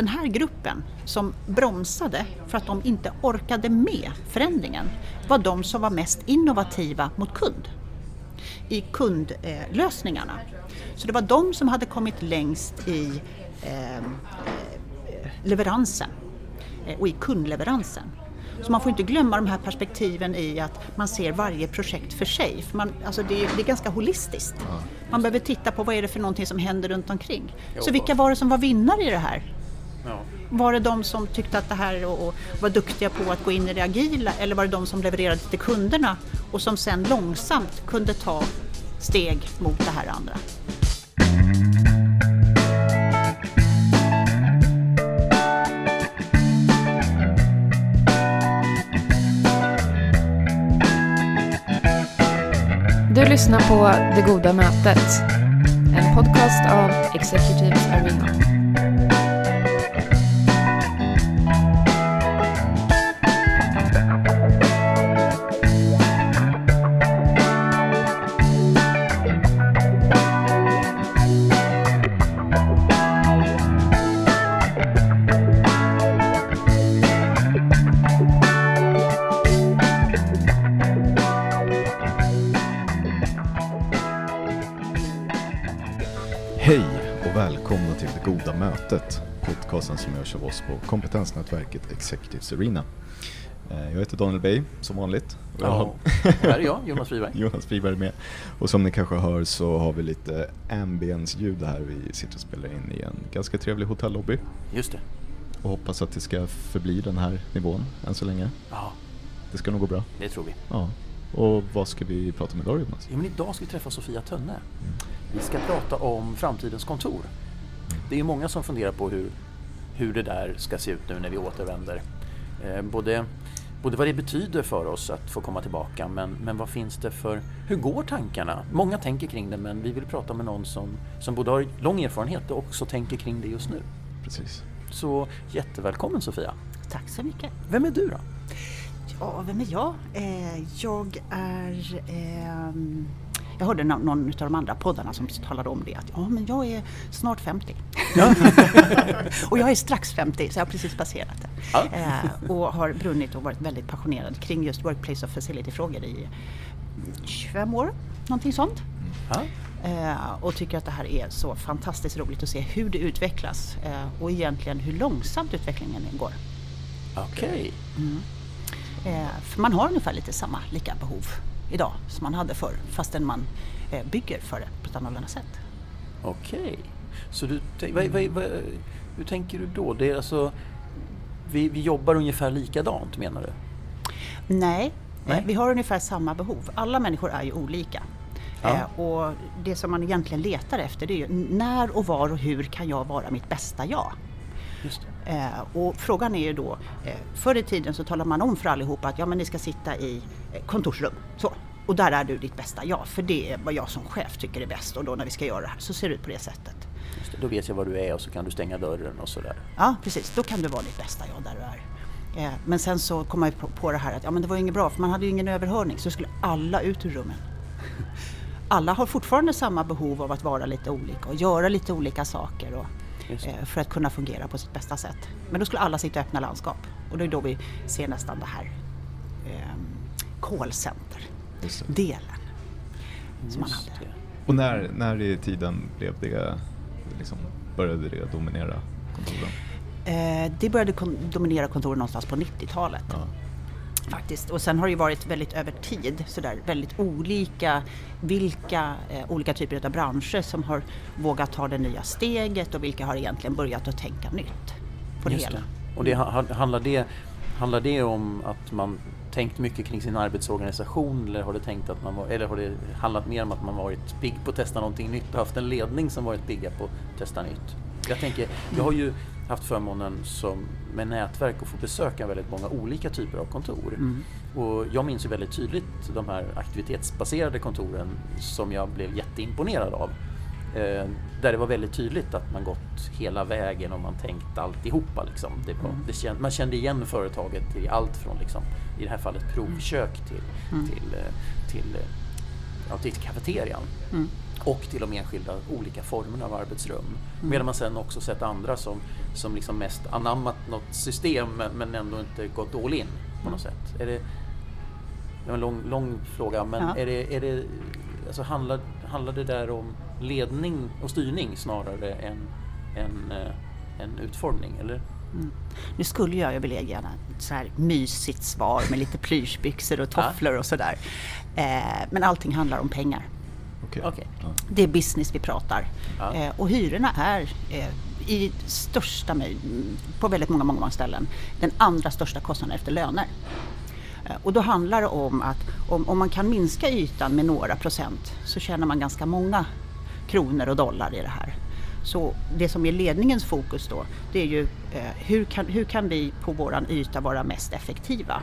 den här gruppen som bromsade för att de inte orkade med förändringen var de som var mest innovativa mot kund i kundlösningarna. Så det var de som hade kommit längst i eh, leveransen eh, och i kundleveransen. Så man får inte glömma de här perspektiven i att man ser varje projekt för sig. För man, alltså det, är, det är ganska holistiskt. Man behöver titta på vad är det för någonting som händer runt omkring. Så vilka var det som var vinnare i det här? Var det de som tyckte att det här och, och var duktiga på att gå in i det agila eller var det de som levererade till kunderna och som sen långsamt kunde ta steg mot det här andra? Du lyssnar på Det Goda Mötet, en podcast av Executive Arena. Mötet, podcasten som görs av oss på kompetensnätverket Executives Arena. Eh, Jag heter Daniel Bey, som vanligt. Och jag här är jag, Jonas Friberg. Jonas Friberg med. Och som ni kanske hör så har vi lite ambience-ljud här. Vi sitter och spelar in i en ganska trevlig hotellobby Just det. och hoppas att det ska förbli den här nivån än så länge. Ja, Det ska nog gå bra. det tror vi. Ja. Och vad ska vi prata om idag Jonas? Ja, men idag ska vi träffa Sofia Tönne. Vi ska prata om framtidens kontor. Det är ju många som funderar på hur, hur det där ska se ut nu när vi återvänder. Eh, både, både vad det betyder för oss att få komma tillbaka men, men vad finns det för, hur går tankarna? Många tänker kring det men vi vill prata med någon som, som både har lång erfarenhet och också tänker kring det just nu. Precis. Så jättevälkommen Sofia. Tack så mycket. Vem är du då? Ja, vem är jag? Eh, jag är... ehm, jag hörde nå- någon av de andra poddarna som talade om det. Att ja, men jag är snart 50. och jag är strax 50, så jag har precis passerat det. Ja. Eh, och har brunnit och varit väldigt passionerad kring just Workplace of Facility-frågor i 25 år, någonting sånt. Ja. Eh, och tycker att det här är så fantastiskt roligt att se hur det utvecklas eh, och egentligen hur långsamt utvecklingen går. Okej. Eh, för man har ungefär lite samma lika behov idag som man hade förr fastän man eh, bygger för det på ett annorlunda sätt. Okej. Så du, vad, vad, vad, hur tänker du då? Det är alltså, vi, vi jobbar ungefär likadant menar du? Nej, Nej. Eh, vi har ungefär samma behov. Alla människor är ju olika. Ja. Eh, och det som man egentligen letar efter det är ju när och var och hur kan jag vara mitt bästa jag? Eh, och frågan är ju då, eh, förr i tiden så talade man om för allihopa att ja, men ni ska sitta i eh, kontorsrum. Så. Och där är du ditt bästa jag, för det är vad jag som chef tycker är bäst och då när vi ska göra det här så ser det ut på det sättet. Det. Då vet jag var du är och så kan du stänga dörren och sådär. Ja, precis. Då kan du vara ditt bästa jag där du är. Eh, men sen så kom man ju på, det här att ja, men det var ju inget bra för man hade ju ingen överhörning så skulle alla ut ur rummen. Alla har fortfarande samma behov av att vara lite olika och göra lite olika saker och, för att kunna fungera på sitt bästa sätt. Men då skulle alla sitta i öppna landskap och det är då vi ser nästan det här eh, callcenter-delen som man hade. det. Och när, när i tiden blev det, liksom, började det dominera kontoren? Eh, det började kon- dominera kontoren någonstans på 90-talet. Ja. Faktiskt. Och sen har det ju varit väldigt över tid sådär väldigt olika vilka eh, olika typer av branscher som har vågat ta det nya steget och vilka har egentligen börjat att tänka nytt på det Just hela. det. Och det, ha- handlar, det, handlar det om att man tänkt mycket kring sin arbetsorganisation eller har det, tänkt att man var, eller har det handlat mer om att man varit pigg på att testa någonting nytt och haft en ledning som varit pigga på att testa nytt? Jag tänker, jag har ju haft förmånen som med nätverk att få besöka väldigt många olika typer av kontor. Mm. Och jag minns ju väldigt tydligt de här aktivitetsbaserade kontoren som jag blev jätteimponerad av. Eh, där det var väldigt tydligt att man gått hela vägen och man tänkt alltihopa. Liksom. Det var, Mm. det känd, man kände igen företaget i allt från, liksom, i det här fallet, provkök till, Mm. till, till, eh, ja, till kafeterian. Mm. och till de enskilda olika formerna av arbetsrum. Mm. Medan man sen också sett andra som, som liksom mest anammat något system men ändå inte gått all in på något sätt. Är det, det var en lång, lång fråga men ja. är det, är det, alltså handlar, handlar det där om ledning och styrning snarare än, än, äh, än utformning? Eller? Mm. Nu skulle jag ju vilja ge ett så här mysigt svar med lite plyschbyxor och tofflor och sådär. Eh, men allting handlar om pengar. Okay. Okay. Det är business vi pratar. Ja. Eh, och hyrorna är eh, i största på väldigt många, många, många ställen den andra största kostnaden efter löner. Eh, och då handlar det om att om, om man kan minska ytan med några procent så tjänar man ganska många kronor och dollar i det här. Så det som är ledningens fokus då, det är ju eh, hur, kan, hur kan vi på våran yta vara mest effektiva?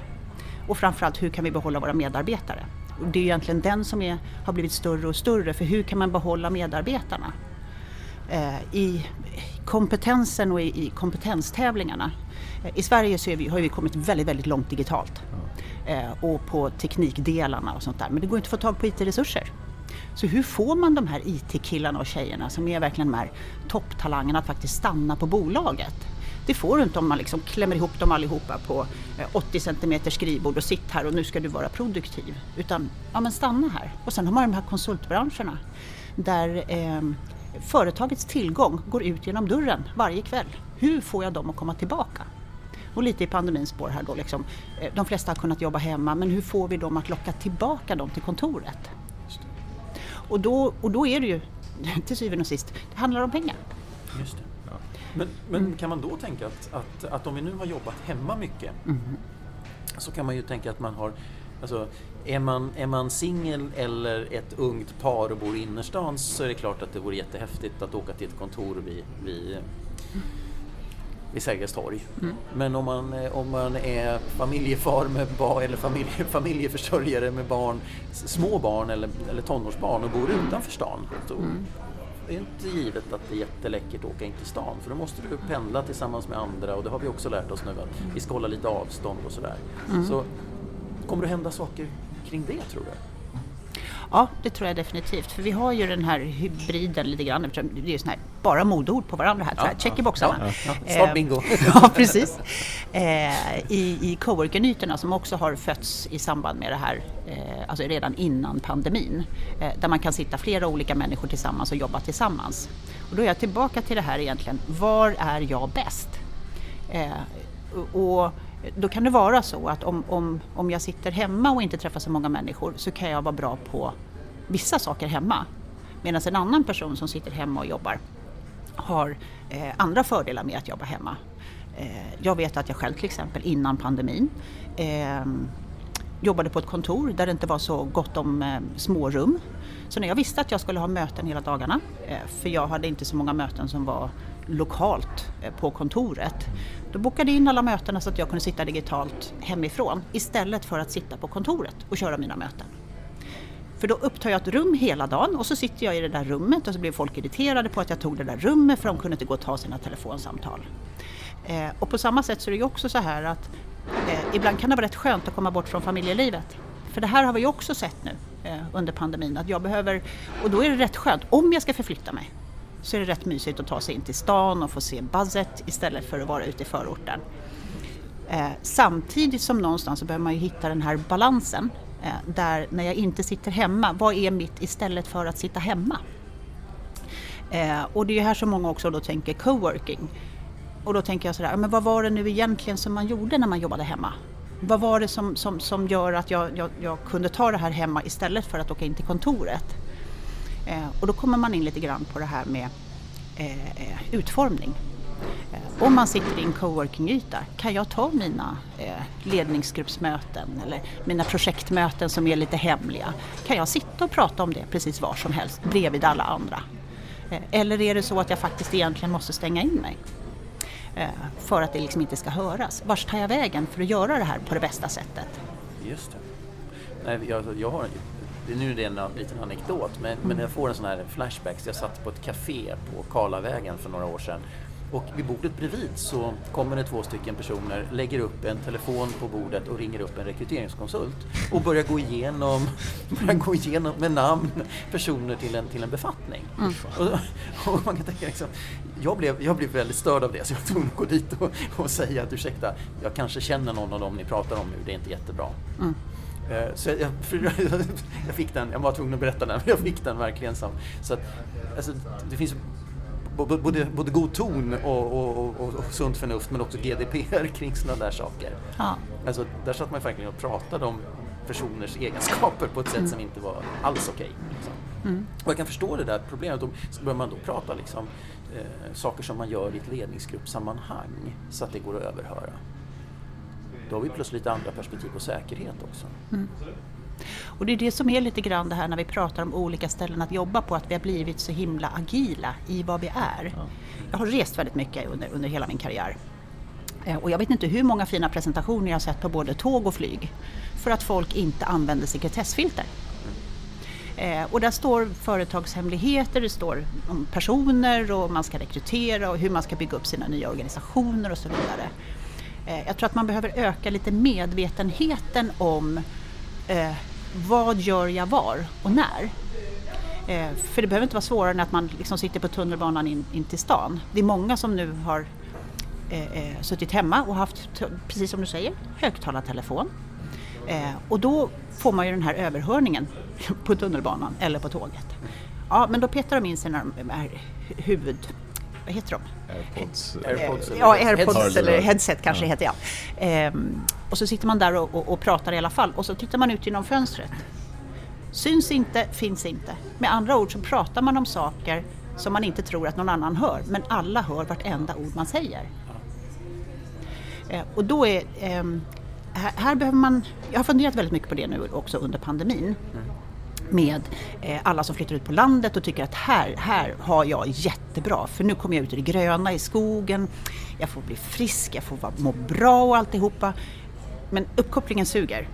Och framförallt hur kan vi behålla våra medarbetare? Det är egentligen den som är, har blivit större och större, för hur kan man behålla medarbetarna? Eh, I kompetensen och i, i kompetenstävlingarna. Eh, I Sverige så vi, har vi kommit väldigt, väldigt långt digitalt eh, och på teknikdelarna och sånt där, men det går inte att få tag på IT-resurser. Så hur får man de här IT-killarna och tjejerna som är verkligen de här topptalangerna att faktiskt stanna på bolaget? Det får du inte om man liksom klämmer ihop dem allihopa på 80 eh, cm skrivbord och sitt här och nu ska du vara produktiv. Utan, ja men stanna här. Och sen har man de här konsultbranscherna där eh, företagets tillgång går ut genom dörren varje kväll. Hur får jag dem att komma tillbaka? Och lite i pandemins spår här då liksom. Eh, de flesta har kunnat jobba hemma men hur får vi dem att locka tillbaka dem till kontoret? Och då, och då är det ju till syvende och sist, det handlar om pengar. Just det. Men, men kan man då tänka att, att, att om vi nu har jobbat hemma mycket mm. så kan man ju tänka att man har Alltså, är man, är man singel eller ett ungt par och bor i innerstan så är det klart att det vore jättehäftigt att åka till ett kontor vid, vid vid Sergels torg. Mm. Men om man, om man är familjefar med barn eller familje, familjeförsörjare med barn, små barn eller, eller tonårsbarn och bor utanför stan så mm. Är det inte givet att det är jätteläckert att åka in till stan för då måste du pendla tillsammans med andra och det har vi också lärt oss nu att vi ska hålla lite avstånd och sådär. Mm. Så kommer det hända saker kring det tror du? Ja, det tror jag definitivt. För vi har ju den här hybriden lite grann. Det är ju här, bara modord på varandra här. Ja, check i boxarna. Ja, ja. Snart bingo. Eh, ja, precis. Eh, I i coworker-nytorna som också har fötts i samband med det här, eh, alltså redan innan pandemin. Eh, där man kan sitta flera olika människor tillsammans och jobba tillsammans. Och då är jag tillbaka till det här egentligen, var är jag bäst? Eh, och då kan det vara så att om, om, om jag sitter hemma och inte träffar så många människor så kan jag vara bra på vissa saker hemma. Medan en annan person som sitter hemma och jobbar har eh, andra fördelar med att jobba hemma. Eh, jag vet att jag själv till exempel innan pandemin eh, jobbade på ett kontor där det inte var så gott om eh, smårum. Så när jag visste att jag skulle ha möten hela dagarna, eh, för jag hade inte så många möten som var lokalt eh, på kontoret. Jag bokade in alla mötena så att jag kunde sitta digitalt hemifrån istället för att sitta på kontoret och köra mina möten. För då upptar jag ett rum hela dagen och så sitter jag i det där rummet och så blir folk irriterade på att jag tog det där rummet för de kunde inte gå och ta sina telefonsamtal. Eh, och på samma sätt så är det ju också så här att eh, ibland kan det vara rätt skönt att komma bort från familjelivet. För det här har vi ju också sett nu eh, under pandemin att jag behöver, och då är det rätt skönt om jag ska förflytta mig så är det rätt mysigt att ta sig in till stan och få se buzzet istället för att vara ute i förorten. Eh, samtidigt som någonstans så behöver man ju hitta den här balansen eh, där när jag inte sitter hemma, vad är mitt istället för att sitta hemma? Eh, och det är här som många också då tänker coworking. Och då tänker jag sådär, men vad var det nu egentligen som man gjorde när man jobbade hemma? Vad var det som, som, som gör att jag, jag, jag kunde ta det här hemma istället för att åka in till kontoret? Eh, och då kommer man in lite grann på det här med eh, eh, utformning. Eh, om man sitter i en coworking-yta, kan jag ta mina eh, ledningsgruppsmöten eller mina projektmöten som är lite hemliga, kan jag sitta och prata om det precis var som helst bredvid alla andra? Eh, eller är det så att jag faktiskt egentligen måste stänga in mig? Eh, för att det liksom inte ska höras. Vars tar jag vägen för att göra det här på det bästa sättet? Just det. Nej, jag, jag har nu är det en liten anekdot, men, mm. men jag får en sån här flashbacks. Jag satt på ett café på Karlavägen för några år sedan Och vid bordet bredvid så kommer det två stycken personer, lägger upp en telefon på bordet och ringer upp en rekryteringskonsult och börjar gå igenom, börjar gå igenom med namn personer till en, till en befattning. Mm. Och, och man kan tänka liksom, jag, blev, jag blev väldigt störd av det så jag var tvungen att gå dit och, och säga att ursäkta, jag kanske känner någon av dem ni pratar om nu, det är inte jättebra. Mm. Eh, Så jag, jag fick den, jag var tvungen att berätta den, men jag fick den verkligen som... Så att, alltså, det finns både, både god ton och, och, och, och sunt förnuft men också GDPR kring sådana där saker. Ja. Alltså, där satt man verkligen och pratade om personers egenskaper på ett sätt som inte var alls okej. liksom. Och jag kan förstå det där problemet. Då börjar man då prata liksom, eh, saker som man gör i ett ledningsgruppssammanhang så att det går att överhöra. Då har vi plötsligt lite andra perspektiv på säkerhet också. Och det är det som är lite grann det här när vi pratar om olika ställen att jobba på, att vi har blivit så himla agila i vad vi är. Jag har rest väldigt mycket under, under hela min karriär. Eh, Och jag vet inte hur många fina presentationer jag har sett på både tåg och flyg för att folk inte använder sekretessfilter. Eh, och där står företagshemligheter, det står om personer och man ska rekrytera och hur man ska bygga upp sina nya organisationer och så vidare. Eh, jag tror att man behöver öka lite medvetenheten om eh, vad gör jag var och när. Eh, för det behöver inte vara svårare än att man liksom sitter på tunnelbanan in, in till stan. Det är många som nu har eh, eh suttit hemma och haft, precis som du säger, högtalartelefon. Eh, och då får man ju den här överhörningen på tunnelbanan eller på tåget. Ja, men då petar de in sina de huvud... Vad heter de? Airpods. Airpods eller Ja, headset. airpods eller headset kanske Ja. heter jag. Ehm, och så sitter man där och, och, och pratar i alla fall och så tittar man ut genom fönstret. Syns inte, finns inte. Med andra ord så pratar man om saker som man inte tror att någon annan hör, men alla hör vartenda ord man säger. Eh, och då är, ehm, här, här behöver man, jag har funderat väldigt mycket på det nu också under pandemin med eh, alla som flyttar ut på landet och tycker att här, här har jag jättebra för nu kommer jag ut i det gröna i skogen, jag får bli frisk, jag får må bra och alltihopa. Men uppkopplingen suger.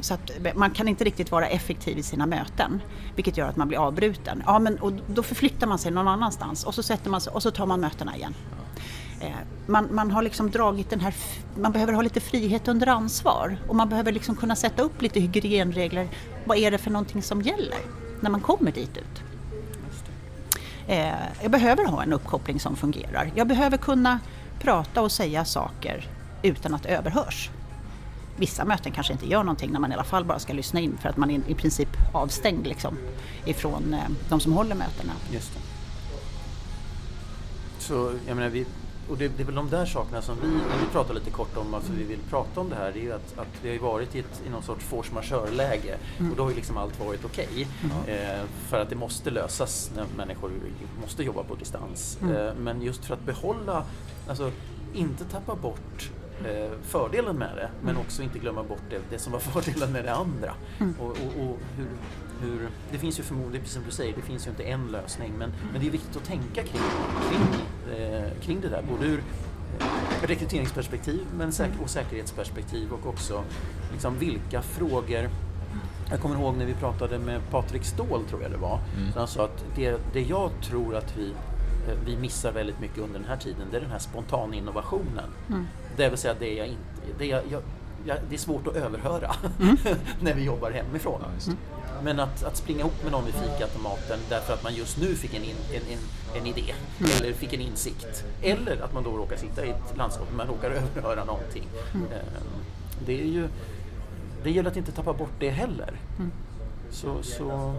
Så att eh, man kan inte riktigt vara effektiv i sina möten. Vilket gör att man blir avbruten. Ja, men, och då förflyttar man sig någon annanstans och så, sätter man sig, och så tar man mötena igen. Eh, man, man har liksom dragit den här, man behöver ha lite frihet under ansvar och man behöver liksom kunna sätta upp lite hygienregler. Vad är det för någonting som gäller när man kommer dit ut? Eh, jag behöver ha en uppkoppling som fungerar. Jag behöver kunna prata och säga saker utan att överhörs. Vissa möten kanske inte gör någonting när man i alla fall bara ska lyssna in för att man är i princip avstängd liksom, ifrån eh, de som håller mötena. Just det. Så jag menar, vi, och det, det är väl de där sakerna som vi, när vi pratar lite kort om varför vi vill prata om det här, det är ju att, att vi har varit i, ett, i någon sorts force majeure-läge och då har ju liksom allt varit okej. Eh, för att det måste lösas när människor måste jobba på distans. Eh, men just för att behålla, alltså inte tappa bort eh, fördelen med det men också inte glömma bort det, det som var fördelen med det andra. Och, och, och hur, hur, det finns ju förmodligen, precis som du säger, det finns ju inte en lösning men, men det är viktigt att tänka kring, kring, eh, kring det där. Både ur eh, rekryteringsperspektiv men säk- och säkerhetsperspektiv och också liksom, vilka frågor jag kommer ihåg när vi pratade med Patrik Ståhl, tror jag det var. Så han sa att det, det jag tror att vi, eh, vi missar väldigt mycket under den här tiden, det är den här spontaninnovationen. Det vill säga det jag inte... Det, jag, jag, det är svårt att överhöra när vi jobbar hemifrån. Ja. Men att, att springa ihop med någon vid fikaautomaten därför att man just nu fick en, in, en, en, en idé eller fick en insikt. Eller att man då råkar sitta i ett landskap och man råkar överhöra någonting. Ehm, Det är ju... Det gäller att inte tappa bort det heller. Så, så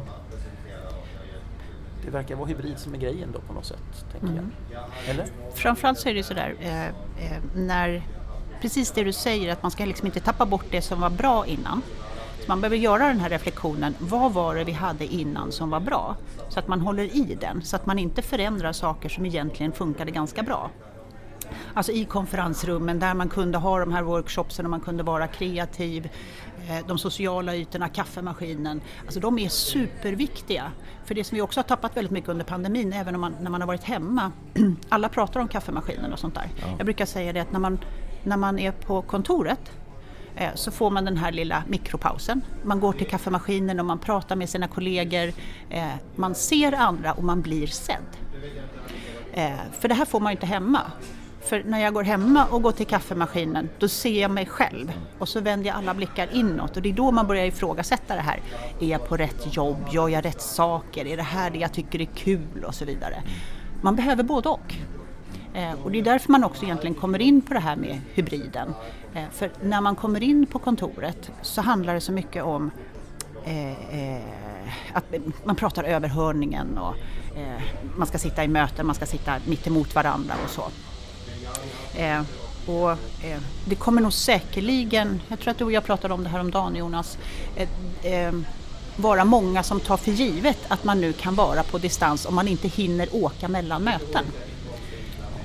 det verkar vara hybrid som är grejen då på något sätt, tänker jag. Eller? Framförallt så är det sådär eh, eh, när precis det du säger att man ska liksom inte tappa bort det som var bra innan. Så man behöver göra den här reflektionen, vad var det vi hade innan som var bra? Så att man håller i den, så att man inte förändrar saker som egentligen funkade ganska bra. Alltså i konferensrummen där man kunde ha de här workshopsen och man kunde vara kreativ. eh, De sociala ytorna, kaffemaskinen. Alltså de är superviktiga. För det som vi också har tappat väldigt mycket under pandemin, även om man, när man har varit hemma. Alla pratar om kaffemaskinen och sånt där. Jag brukar säga det att när man, när man är på kontoret Eh, så får man den här lilla mikropausen. Man går till kaffemaskinen och man pratar med sina kollegor. Eh, man ser andra och man blir sedd. Eh, för det här får man ju inte hemma. För när jag går hemma och går till kaffemaskinen då ser jag mig själv och så vänder jag alla blickar inåt och det är då man börjar ifrågasätta det här. Är jag på rätt jobb? Gör jag rätt saker? Är det här det jag tycker är kul? Och så vidare. Man behöver både och. Eh, och det är därför man också egentligen kommer in på det här med hybriden. Eh, för när man kommer in på kontoret så handlar det så mycket om eh, eh, att man pratar överhörningen och eh, man ska sitta i möten, man ska sitta mitt emot varandra och så. Eh, och, eh, det kommer nog säkerligen, jag tror att du och jag pratade om det här om dagen Jonas, eh, eh, vara många som tar för givet att man nu kan vara på distans om man inte hinner åka mellan möten.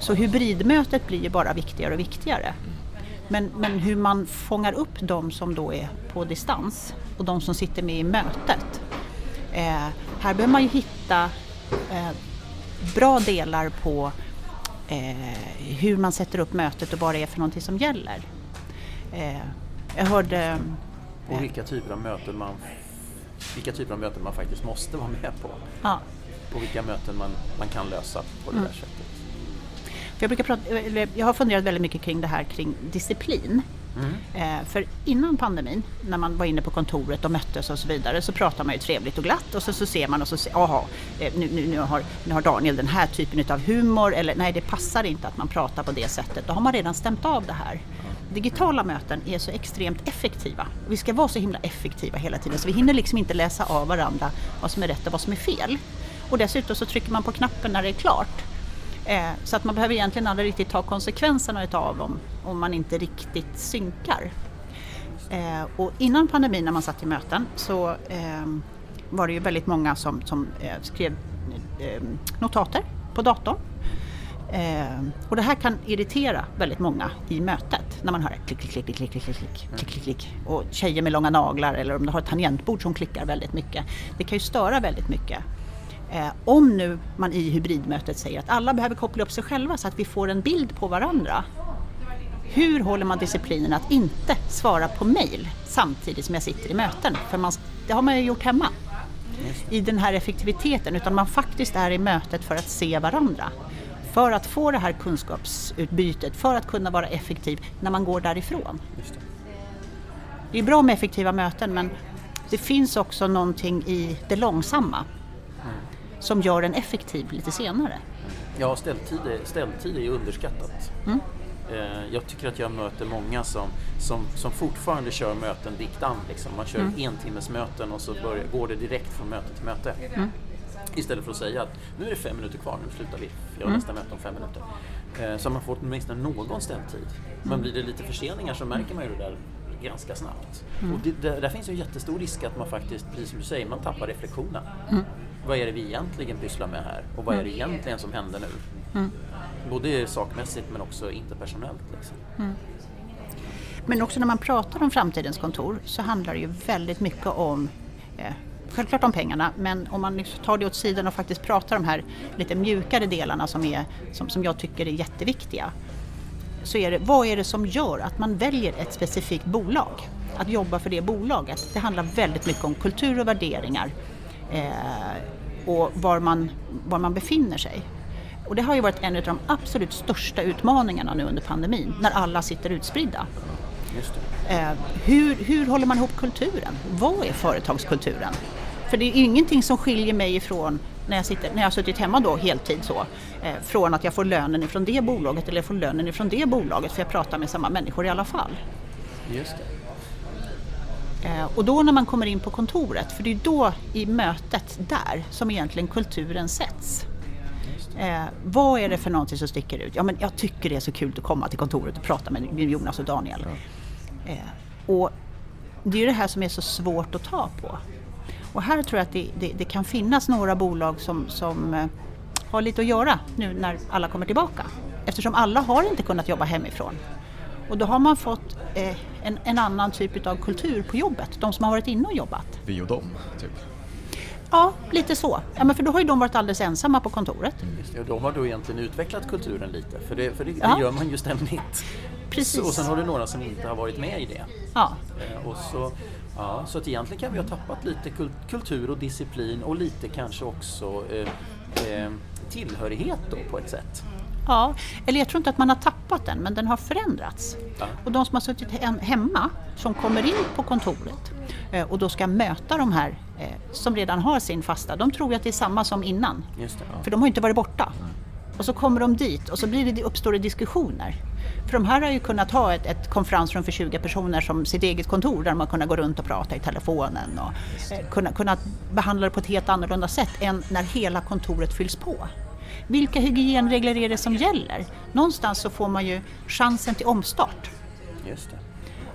Så hybridmötet blir ju bara viktigare och viktigare. Men, men hur man fångar upp de som då är på distans och de som sitter med i mötet. Eh, här behöver man ju hitta eh, bra delar på eh, hur man sätter upp mötet och vad det är för någonting som gäller. Eh, jag hörde... Och eh, vilka typer av möten man vilka typer av möten man faktiskt måste vara med på. Ja. Och vilka möten man, man kan lösa på det mm. där sättet. För jag, brukar prata, jag har funderat väldigt mycket kring det här kring disciplin. Mm. Eh, för innan pandemin, när man var inne på kontoret och möttes och så vidare, så pratade man ju trevligt och glatt och så, så ser man och så ser jaha, eh, nu, nu, nu, har, nu har Daniel den här typen av humor eller nej det passar inte att man pratar på det sättet. Då har man redan stämt av det här. Digitala möten är så extremt effektiva. Vi ska vara så himla effektiva hela tiden så vi hinner liksom inte läsa av varandra vad som är rätt och vad som är fel. Och dessutom så trycker man på knappen när det är klart. Eh, så att man behöver egentligen aldrig riktigt ta konsekvenserna utav om, om man inte riktigt synkar. Eh, och innan pandemin när man satt i möten så eh, var det ju väldigt många som, som eh, skrev eh, notater på datorn. Eh, och det här kan irritera väldigt många i mötet när man hör klick, klick, klick, klick, klick, klick, klick, klick, klick och tjejer med långa naglar eller om du har ett tangentbord som klickar väldigt mycket. Det kan ju störa väldigt mycket. Eh, om nu man i hybridmötet säger att alla behöver koppla upp sig själva så att vi får en bild på varandra. Hur håller man disciplinen att inte svara på mail samtidigt som jag sitter i möten? För man, det har man ju gjort hemma. I den här effektiviteten, utan man faktiskt är i mötet för att se varandra. För att få det här kunskapsutbytet, för att kunna vara effektiv när man går därifrån. Det. det är bra med effektiva möten men det finns också någonting i det långsamma som gör en effektiv lite senare. Ja, ställtid är, ställtid är underskattat. Mm. Eh, jag tycker att jag möter många som, som, som fortfarande kör möten diktan. Liksom. Man kör mm. en timmes möten och så börjar, går det direkt från möte till möte. Mm. Istället för att säga att nu är det fem minuter kvar, nu slutar vi, vi har mm. nästa möte om fem minuter. Eh, så man fått åtminstone någon ställtid. Men mm. blir det lite förseningar så märker man ju det där ganska snabbt. Mm. Och det, det, där finns ju en jättestor risk att man faktiskt, precis som du säger, man tappar reflektionen. Vad är det vi egentligen pysslar med här och vad är det mm. egentligen som händer nu? Mm. Både sakmässigt men också interpersonellt. Liksom. Mm. Men också när man pratar om framtidens kontor så handlar det ju väldigt mycket om eh, Självklart om pengarna, men om man liksom tar det åt sidan och faktiskt pratar om de här lite mjukare delarna som, är, som, som jag tycker är jätteviktiga. Så är det, vad är det som gör att man väljer ett specifikt bolag? Att jobba för det bolaget. Det handlar väldigt mycket om kultur och värderingar och var man, var man befinner sig. Och det har ju varit en av de absolut största utmaningarna nu under pandemin, när alla sitter utspridda. Eh, hur, hur håller man ihop kulturen? Vad är företagskulturen? För det är ingenting som skiljer mig ifrån när jag, sitter, när jag har suttit hemma då heltid så, eh, från att jag får lönen ifrån det bolaget eller jag får lönen ifrån det bolaget för jag pratar med samma människor i alla fall. Just det. Eh, och då när man kommer in på kontoret, för det är då i mötet där som egentligen kulturen sätts. Eh, vad är det för någonting som sticker ut? Ja, men jag tycker det är så kul att komma till kontoret och prata med Jonas och Daniel. Eh, och det är det här som är så svårt att ta på. Och här tror jag att det, det, det kan finnas några bolag som, som eh, har lite att göra nu när alla kommer tillbaka. Eftersom alla har inte kunnat jobba hemifrån. Och då har man fått eh, en, en, annan typ av kultur på jobbet, de som har varit inne och jobbat. Vi och dem, typ? Ja, lite så. Ja, men för då har ju de varit alldeles ensamma på kontoret. Mm. Just det, och de har då egentligen utvecklat kulturen lite, för det, för det, ja. det gör man ju ständigt. Precis. Så, och sen har du några som inte har varit med i det. Ja. Eh, och så, ja, så att egentligen kan vi ha tappat lite kultur och disciplin och lite kanske också eh, eh, tillhörighet då på ett sätt. Ja, eller jag tror inte att man har tappat den, men den har förändrats. Ja. Och de som har suttit hem- hemma, som kommer in på kontoret eh, och då ska möta de här eh, som redan har sin fasta, de tror ju att det är samma som innan. Det. För de har ju inte varit borta. Och så kommer de dit och så blir det, uppstår det diskussioner. För de här har ju kunnat ha ett, ett konferensrum för 20 personer som sitt eget kontor där man kunnat gå runt och prata i telefonen och eh, kunna, kunnat behandla det på ett helt annorlunda sätt än när hela kontoret fylls på. Vilka hygienregler är det som gäller? Någonstans så får man ju chansen till omstart Just det.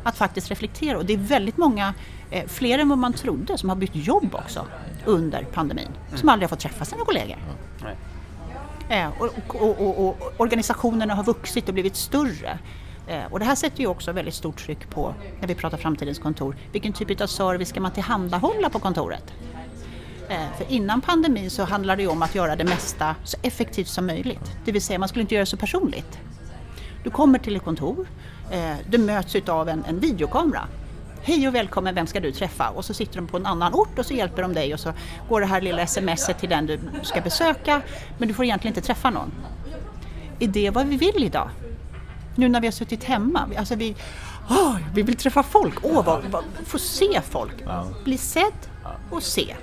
att faktiskt reflektera och det är väldigt många, eh, fler än vad man trodde, som har bytt jobb också under pandemin, som aldrig har fått träffa sina kollegor. Nej. Eh, och, och, och, och organisationerna har vuxit och blivit större. Eh, och det här sätter ju också väldigt stort tryck på, när vi pratar framtidens kontor, vilken typ av service ska man tillhandahålla på kontoret? Eh, för innan pandemin så handlade det om att göra det mesta så effektivt som möjligt. Det vill säga man skulle inte göra det så personligt. Du kommer till ett kontor, eh, du möts av en, en videokamera. Hej och välkommen, vem ska du träffa? Och så sitter de på en annan ort och så hjälper de dig och så går det här lilla smset till den du ska besöka men du får egentligen inte träffa någon. Är det vad vi vill idag? Nu när vi har suttit hemma, alltså vi, åh, vi vill träffa folk, åh, vad, vad, få se folk, bli sedd och se.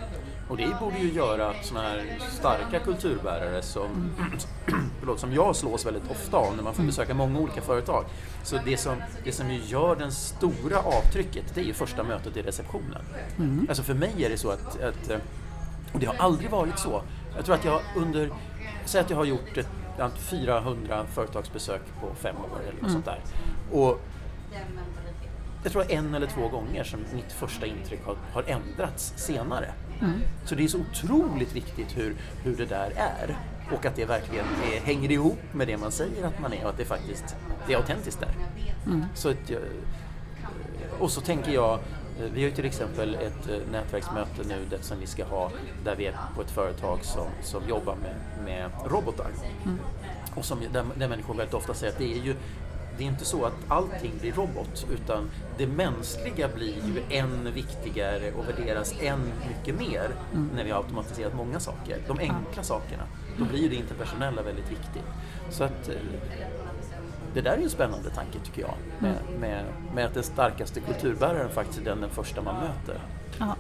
Och det borde ju göra att sådana här starka kulturbärare som, förlåt, som jag slås väldigt ofta av när man får besöka många olika företag. Så det som, det som ju gör det stora avtrycket, det är ju första mötet i receptionen. Alltså för mig är det så att, att, och det har aldrig varit så. Jag tror att jag under, säg att jag har gjort ett, jag har haft 400 företagsbesök på fem år eller något sånt där. Och jag tror en eller två gånger som mitt första intryck har, har ändrats senare. Så det är så otroligt viktigt hur, hur det där är och att det verkligen är, hänger ihop med det man säger att man är och att det faktiskt det är autentiskt där. Så att, jag- och så tänker jag, eh, vi har ju till exempel ett eh, nätverksmöte nu där, som vi ska ha där vi är på ett företag som, som jobbar med, med robotar. Och som, där, där människor väldigt ofta säger att det är ju det är inte så att allting blir robot utan det mänskliga blir ju än viktigare och värderas än mycket mer när vi har automatiserat många saker. De enkla sakerna. Då blir ju det interpersonella väldigt viktigt. Så att eh, det där är ju en spännande tanke tycker jag. Med, med, med att den starkaste kulturbäraren faktiskt är den, den första man möter. Ja.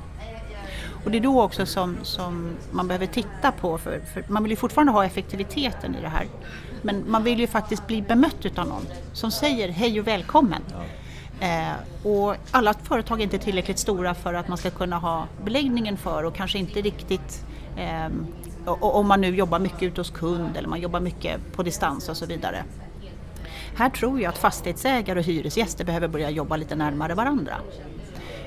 Och det är då också som, som man behöver titta på, för, för man vill ju fortfarande ha effektiviteten i det här. Men man vill ju faktiskt bli bemött utav någon som säger hej och välkommen. Eh, och alla företag är inte tillräckligt stora för att man ska kunna ha beläggningen för och kanske inte riktigt och om man nu jobbar mycket ute hos kund eller man jobbar mycket på distans och så vidare. Här tror jag att fastighetsägare och hyresgäster behöver börja jobba lite närmare varandra.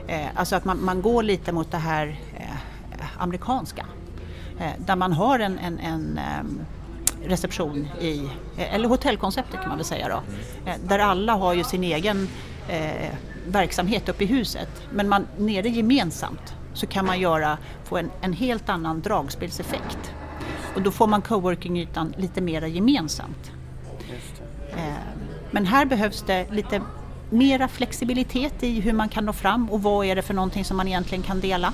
Eh, alltså att man, man går lite mot det här eh, amerikanska. Eh, där man har en, en, en ehm, reception i, eh, eller hotellkonceptet kan man väl säga då. Eh, där alla har ju sin egen eh, verksamhet uppe i huset. Men man nere gemensamt så kan man göra, få en, en helt annan dragspelseffekt. Och då får man coworking-ytan lite mera gemensamt. Just. Eh, Men här behövs det lite mera flexibilitet i hur man kan nå fram och vad är det för någonting som man egentligen kan dela.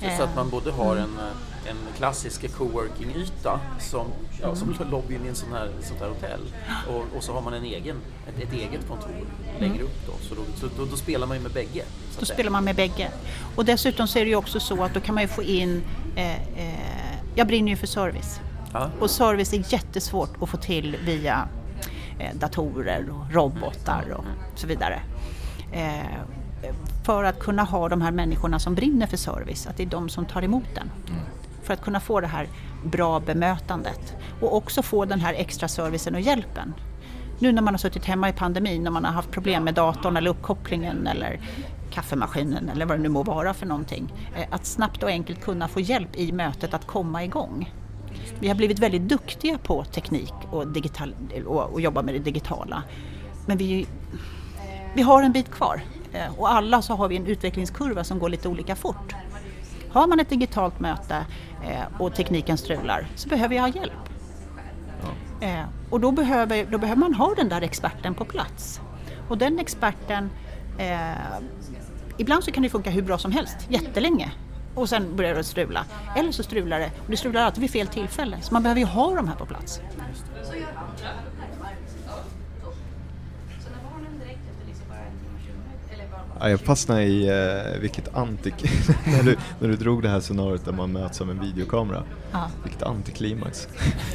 Det är Så att man både har en, eh, en klassisk coworking-yta som, ja, som lobbyn i en sån här, sånt här hotell och, och så har man en egen, ett, ett eget kontor längre upp då. Så, då, så då, då spelar man ju med bägge. Då spelar man med bägge. Och dessutom så är det ju också så att då kan man ju få in, eh, eh, jag brinner ju för service. Ja. Och service är jättesvårt att få till via eh, datorer och robotar och så vidare. Eh, för att kunna ha de här människorna som brinner för service, att det är de som tar emot den. För att kunna få det här bra bemötandet och också få den här extra servicen och hjälpen. Nu när man har suttit hemma i pandemin, när man har haft problem med datorn eller uppkopplingen eller kaffemaskinen eller vad det nu må vara för någonting. Eh, att snabbt och enkelt kunna få hjälp i mötet att komma igång. Vi har blivit väldigt duktiga på teknik och, digital, och, och jobba med det digitala. Men vi, vi har en bit kvar eh, och alla så har vi en utvecklingskurva som går lite olika fort. Har man ett digitalt möte och tekniken strular så behöver jag ha hjälp. Eh, och då behöver, då behöver man ha den där experten på plats. Och den experten, eh, ibland så kan det funka hur bra som helst, jättelänge. och sen börjar det strula. Eller så strular det, och det strular alltid vid fel tillfälle. Så man behöver ju ha de här på plats. Ja, jag fastnade i eh, vilket antik... när, du, när du drog det här scenariot där man möts av en videokamera. Ja. Vilket antiklimax.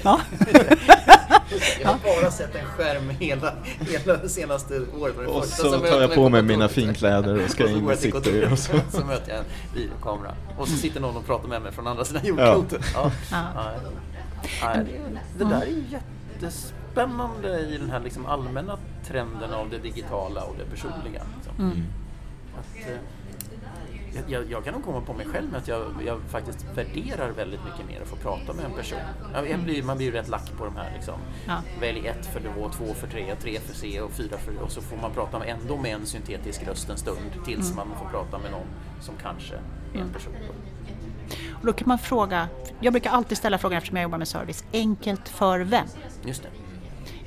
Ja. Jag har bara sett en skärm hela, hela senaste året. Och första så som tar jag på mig mina finkläder och ska Och så in i till city. kontoret, Och så. så möter jag en videokamera. Och så sitter någon och pratar med mig från andra sidan jordklotet. Ja. Ja. Det där är ju jättespännande i den här liksom allmänna trenden av det digitala och det personliga. Liksom. Att, eh, jag- jag, kan nog komma på mig själv med att jag, jag faktiskt värderar väldigt mycket mer att få prata med en person. Ja, jag blir, man blir ju rätt lack på de här liksom. Ja. Välj ett för då, två för tre, tre för C och fyra för och så får man prata ändå med en syntetisk röst en stund tills man får prata med någon som kanske är en person. Och då kan man fråga, jag brukar alltid ställa frågan eftersom jag jobbar med service, enkelt för vem? Just det.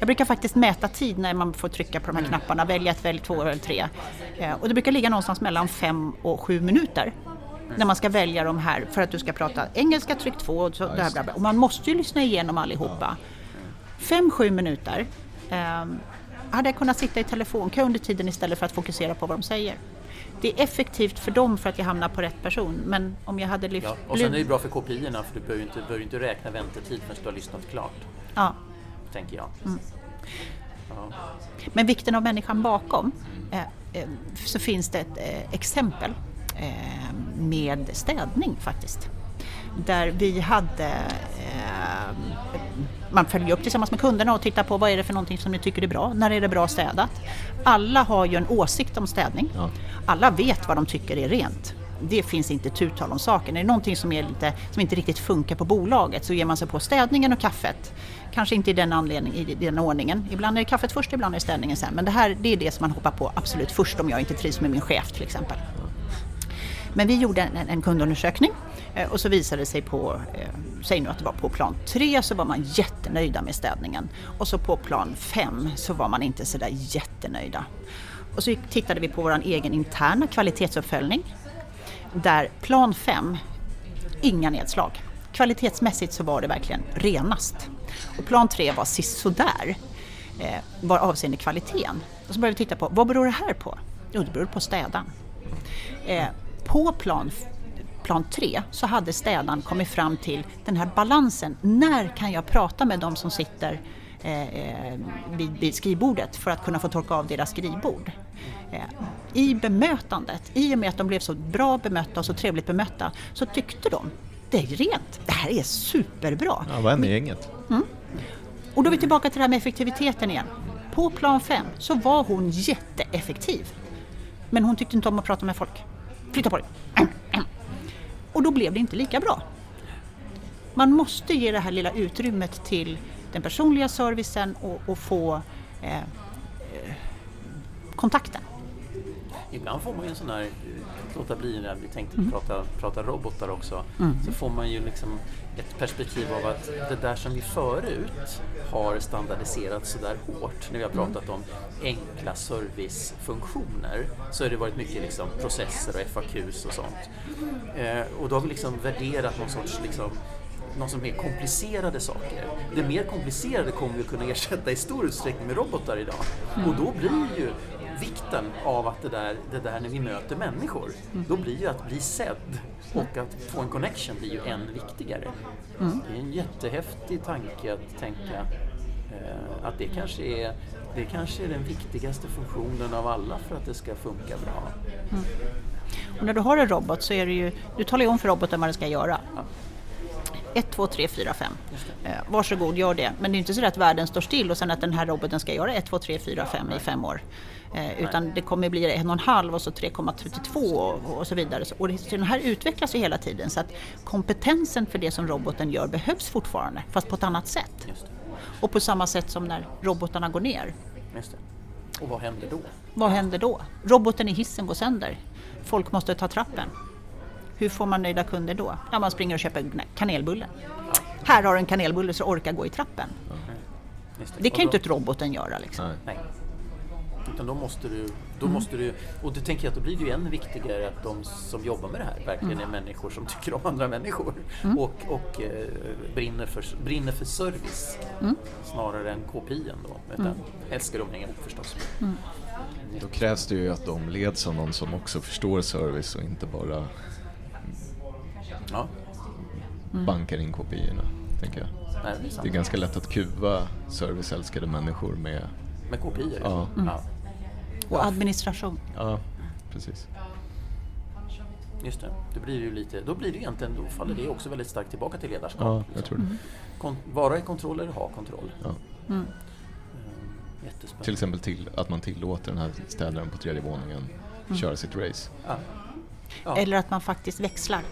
Jag brukar faktiskt mäta tid när man får trycka på de här knapparna, välja ett, välj två eller tre. Eh, Och det brukar ligga någonstans mellan fem och sju minuter. När man ska välja de här för att du ska prata engelska, tryck två och så där, bla, bla. Och man måste ju lyssna igenom allihopa. Fem, sju minuter ehm, hade jag kunnat sitta i telefonkö under tiden istället för att fokusera på vad de säger. Det är effektivt för dem för att jag hamnar på rätt person men om jag hade lyft... Ja, och sen är det bra för kopiorna för du behöver ju inte, behöver ju inte räkna väntetid förrän du har lyssnat klart, ja. Tänker jag. Mm. Ja. Men vikten av människan bakom, eh, eh, så finns det ett eh, exempel eh, med städning faktiskt. Där vi hade, eh, man följer upp tillsammans med kunderna och tittar på vad är det för någonting som ni tycker är bra, när är det bra städat? Alla har ju en åsikt om städning. Ja. Alla vet vad de tycker är rent. Det finns inte ett uttal om saken. Är det någonting som, är lite, som inte riktigt funkar på bolaget så ger man sig på städningen och kaffet. Kanske inte i den, anledningen, i den ordningen. Ibland är kaffet först, ibland är det städningen sen. Men det här det är det som man hoppar på absolut först om jag inte trivs med min chef till exempel. Men vi gjorde en, en kundundersökning eh, och så visade det sig på, eh, säg nu att det var på plan 3 så var man jättenöjda med städningen. Och så på plan 5 så var man inte sådär jättenöjda. Och så tittade vi på vår egen interna kvalitetsuppföljning. Där plan 5, inga nedslag. Kvalitetsmässigt så var det verkligen renast. Och plan 3 var sisådär eh, var avseende kvaliteten. Och så började vi titta på, vad beror det här på? Jo, det beror på städaren. Eh, på plan, plan 3 så hade städaren kommit fram till den här balansen. När kan jag prata med de som sitter eh, eh, vid, vid skrivbordet för att kunna få torka av deras skrivbord? Eh, I bemötandet, i och med att de blev så bra bemötta och så trevligt bemötta, så tyckte de det är rent, det här är superbra. Ja, vad är gänget? Och då är vi tillbaka till det här med effektiviteten igen. På plan 5 så var hon jätteeffektiv. Men hon tyckte inte om att prata med folk. Flytta på dig! Och då blev det inte lika bra. Man måste ge det här lilla utrymmet till den personliga servicen och, och få eh, eh, kontakten. Ibland får man ju en sån här, eh, låta bli när vi tänkte Mm. prata, prata robotar också, så får man ju liksom ett perspektiv av att det där som vi förut har standardiserats sådär hårt, när vi har Mm. pratat om enkla servicefunktioner, så har det varit mycket liksom processer och FAQs och sånt. Eh, och då har vi liksom värderat någon sorts liksom, någon som mer komplicerade saker. Det mer komplicerade kommer vi kunna ersätta i stor utsträckning med robotar idag. Och då blir ju vikten av att det där, det där när vi möter människor, då blir ju att bli sedd och att få en connection blir ju än viktigare. Det är en jättehäftig tanke att tänka eh, att det kanske, är, det kanske är den viktigaste funktionen av alla för att det ska funka bra. Och när du har en robot så är det ju, du talar ju om för roboten vad den ska göra. 1, 2, 3, 4, 5. Eh, varsågod, gör det. Men det är inte så att världen står still och sen att den här roboten ska göra 1, 2, 3, 4, 5 i fem år. Eh, utan det kommer bli 1,5 och så 3,32 och, och så vidare. Och den här utvecklas ju hela tiden så att kompetensen för det som roboten gör behövs fortfarande, fast på ett annat sätt. Och på samma sätt som när robotarna går ner. Och vad händer då? Vad händer då? Roboten i hissen går sönder. Folk måste ta trappen. Hur får man nöjda kunder då? Ja, man springer och köper kanelbulle. Här har du en kanelbulle så orkar gå i trappen. Just Det kan ju inte ett roboten göra. Liksom. Nej. Utan då måste du, då måste du, och då tänker jag att då blir det ju än viktigare att de som jobbar med det här verkligen är människor som tycker om andra människor och, och eh, brinner, för, brinner för service snarare än kopian då. Utan helst ska de hänga ihop förstås. Då krävs det ju att de leds av någon som också förstår service och inte bara Ja, bankar in kopiorna, tänker jag. nej, det är. Det är ganska lätt att kuva serviceälskade människor med... Med kopior? Ja. ja. Och administration. Ja, precis. Just det. Då blir det ju lite, då blir det egentligen, då faller det också väldigt starkt tillbaka till ledarskap. Ja, liksom. jag tror det. Kon- vara i kontroll eller ha kontroll. Ja. Mm, Jättespännande. Till exempel till, att man tillåter den här städaren på tredje våningen köra sitt race. Ja. Ja. Eller att man faktiskt växlar.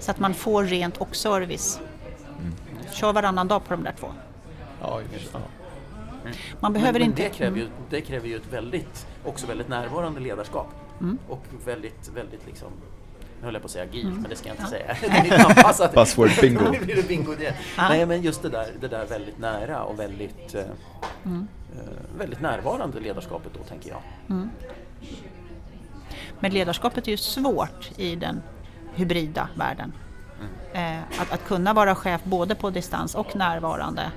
Så att man får rent och service. Kör varannan dag på de där två. Ja, just det. Man behöver men, men inte... Det kräver, ju, det kräver ju ett väldigt, också väldigt närvarande ledarskap. Mm. Och väldigt, väldigt liksom, nu höll jag på att säga agilt, Mm. men det ska jag inte säga. Inte anpassat. Buzzword bingo. Nu blir det bingo det. Ja. Nej, men just det där, det där väldigt nära och väldigt, eh, Mm. eh, väldigt närvarande ledarskapet då, tänker jag. Men ledarskapet är ju svårt i den hybrida världen. Eh, att, att kunna vara chef både på distans och närvarande.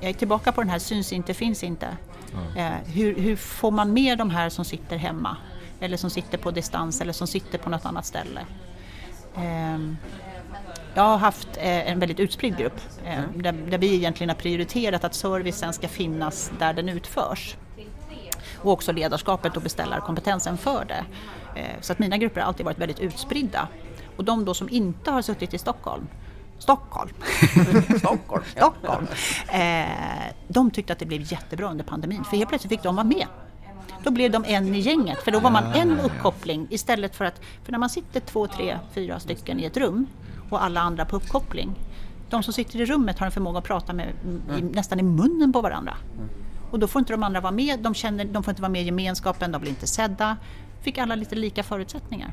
Jag är tillbaka på den här syns inte, finns inte. Eh, hur, hur får man med de här som sitter hemma? Eller som sitter på distans eller som sitter på något annat ställe? Eh, jag har haft eh, en väldigt utspridd grupp eh, där, där vi egentligen har prioriterat att servicen ska finnas där den utförs och också ledarskapet och beställarkompetensen för det. Så att mina grupper har alltid varit väldigt utspridda. Och de då som inte har suttit i Stockholm, Stockholm, Stockholm. Stockholm eh, de tyckte att det blev jättebra under pandemin för helt plötsligt fick de vara med. Då blev de en i gänget för då var man en uppkoppling istället för att, för när man sitter två, tre, fyra stycken i ett rum och alla andra på uppkoppling. De som sitter i rummet har en förmåga att prata med, i, nästan i munnen på varandra. Och då får inte de andra vara med, de, känner, de får inte vara med i gemenskapen, de blir inte sedda. Fick alla lite lika förutsättningar.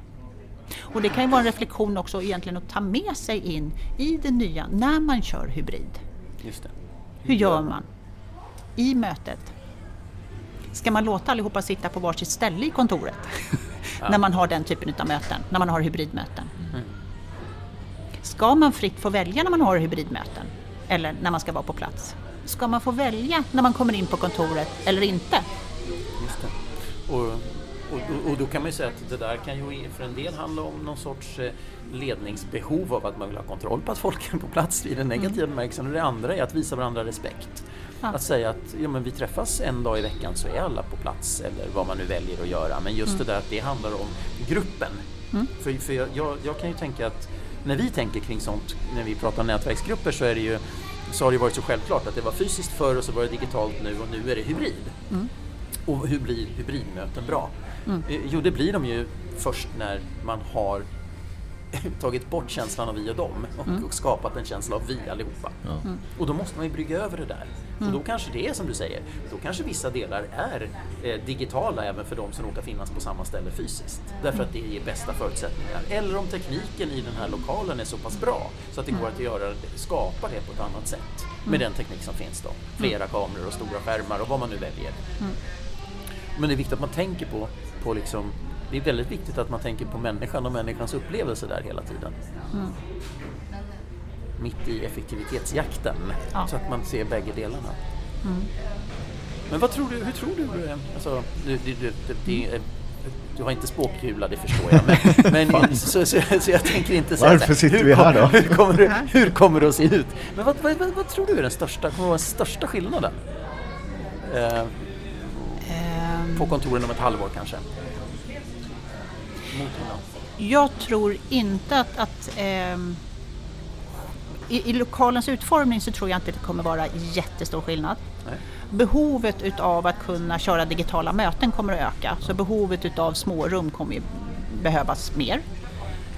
Och det kan ju vara en reflektion också egentligen att ta med sig in i det nya när man kör hybrid. Just det. Hur gör man i mötet? Ska man låta allihopa sitta på varsitt ställe i kontoret när man har den typen av möten, när man har hybridmöten? Ska man fritt få välja när man har hybridmöten eller när man ska vara på plats? Ska man få välja när man kommer in på kontoret eller inte? Just det. Och, och, och då kan man ju säga att det där kan ju för en del handla om någon sorts eh, ledningsbehov av att man vill ha kontroll på att folk är på plats i den negativa bemärkelsen och det andra är att visa varandra respekt. Ja. Att säga att ja, men vi träffas en dag i veckan så är alla på plats eller vad man nu väljer att göra. Men just det där att det handlar om gruppen. För, för jag, jag, jag kan ju tänka att när vi tänker kring sånt, när vi pratar om nätverksgrupper så är det ju så har det varit så självklart att det var fysiskt förr och så var det digitalt nu och nu är det hybrid. Och hur blir hybridmöten bra? Eh, Jo, det blir de ju först när man har tagit bort känslan av vi och dem och, och skapat en känsla av vi allihopa. Ja. Och då måste man ju brygga över det där. Och då kanske det är som du säger, då kanske vissa delar är eh, digitala även för de som råkar finnas på samma ställe fysiskt. Därför att det ger bästa förutsättningar. Eller om tekniken i den här lokalen är så pass bra så att det går att göra, skapa det på ett annat sätt. Med den teknik som finns då. Flera kameror och stora skärmar och vad man nu väljer. Men det är viktigt att man tänker på, på liksom, det är väldigt viktigt att man tänker på människan och människans upplevelse där hela tiden. Mitt i effektivitetsjakten, Ja. så att man ser bägge delarna. Men vad tror du, hur tror du, eh, alltså, du, du, du, du, är- du har inte spåkula, det förstår jag, men, men så, så, så jag tänker inte säga Varför sitter hur vi här då? Hur kommer, det, hur kommer det att se ut? Men vad, vad, vad, vad tror du är den största, kommer vara den största skillnaden? Eh, på kontoren om ett halvår kanske? Jag tror inte att, att ehm, i, i lokalens utformning så tror jag inte det kommer vara jättestor skillnad. Nej. Behovet utav att kunna köra digitala möten kommer att öka, så behovet utav smårum kommer ju behövas mer.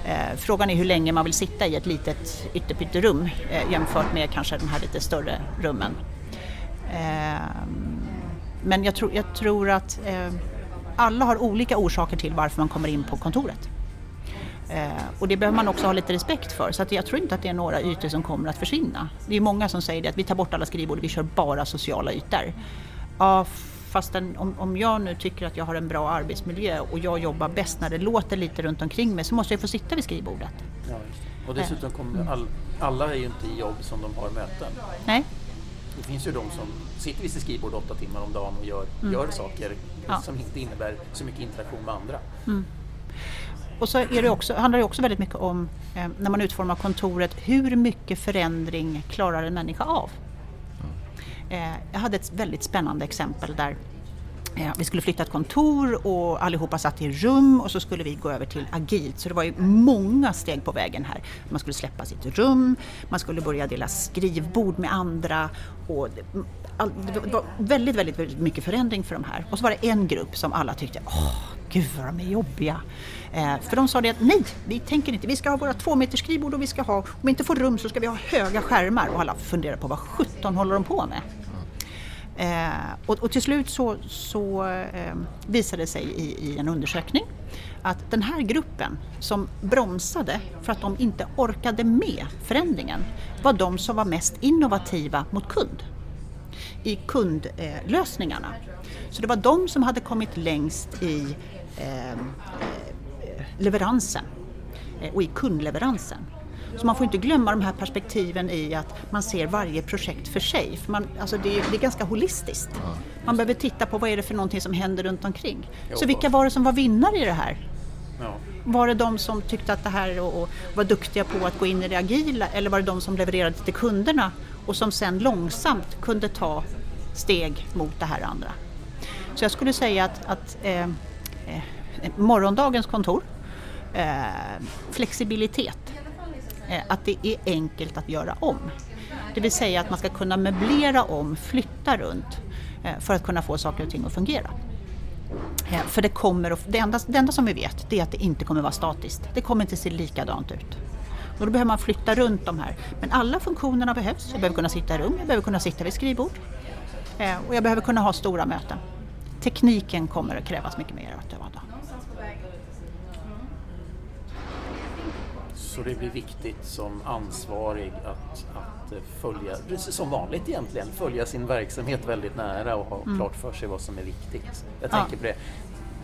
Eh, frågan är hur länge man vill sitta i ett litet ytterpytterum eh, jämfört med kanske de här lite större rummen. Ehm, men jag tror, jag tror att eh, alla har olika orsaker till varför man kommer in på kontoret. Eh, och det behöver man också ha lite respekt för. Så att jag tror inte att det är några ytor som kommer att försvinna. Det är många som säger det, att vi tar bort alla skrivbord, vi kör bara sociala ytor. Ja, fastän om, om jag nu tycker att jag har en bra arbetsmiljö och jag jobbar bäst när det låter lite runt omkring mig så måste jag få sitta vid skrivbordet. Ja, och dessutom kommer all, alla är ju inte i jobb som de har möten. Nej, Det finns ju de som sitter vid sitt skrivbord åtta timmar om dagen och gör, gör saker Ja. som inte innebär så mycket interaktion med andra. Och så är det också, handlar det också väldigt mycket om, eh, när man utformar kontoret, hur mycket förändring klarar en människa av? Eh, jag hade ett väldigt spännande exempel där vi skulle flytta ett kontor och allihopa satt i rum och så skulle vi gå över till agilt. Så det var ju många steg på vägen här. Man skulle släppa sitt rum, man skulle börja dela skrivbord med andra och det, var väldigt, väldigt, väldigt mycket förändring för de här. Och så var det en grupp som alla tyckte, åh, gud vad de är jobbiga. Eh, för de sa det att nej, vi tänker inte, vi ska ha våra två meters skrivbord och vi ska ha, om vi inte får rum så ska vi ha höga skärmar. Och alla funderade på vad sjutton håller de på med? Eh, och, och till slut så, så eh, visade det sig i, i en undersökning att den här gruppen som bromsade för att de inte orkade med förändringen var de som var mest innovativa mot kund i kundlösningarna. Så det var de som hade kommit längst i ehm, eh, leveransen eh, och i kundleveransen. Så man får inte glömma de här perspektiven i att man ser varje projekt för sig. För man, alltså det, är, det är ganska holistiskt. Man behöver titta på vad är det för någonting som händer runt omkring. Så vilka var det som var vinnare i det här? Ja. Var det de som tyckte att det här och, och var duktiga på att gå in i det agila eller var det de som levererade till kunderna och som sen långsamt kunde ta steg mot det här andra? Så jag skulle säga att, att eh, eh, morgondagens kontor, eh, flexibilitet, Eh, att det är enkelt att göra om. Det vill säga att man ska kunna möblera om, flytta runt eh, för att kunna få saker och ting att fungera. Eh, för det, kommer att, det, enda, det enda som vi vet det är att det inte kommer vara statiskt. Det kommer inte se likadant ut. Och då behöver man flytta runt de här. Men alla funktionerna behövs. Jag behöver kunna sitta i rum, jag behöver kunna sitta vid skrivbord. Och jag behöver kunna ha stora möten. Tekniken kommer att krävas mycket mer att då. Så det blir viktigt som ansvarig att, att eh, följa, precis som vanligt egentligen, följa sin verksamhet väldigt nära och ha klart för sig vad som är viktigt. Jag Ja. tänker på det,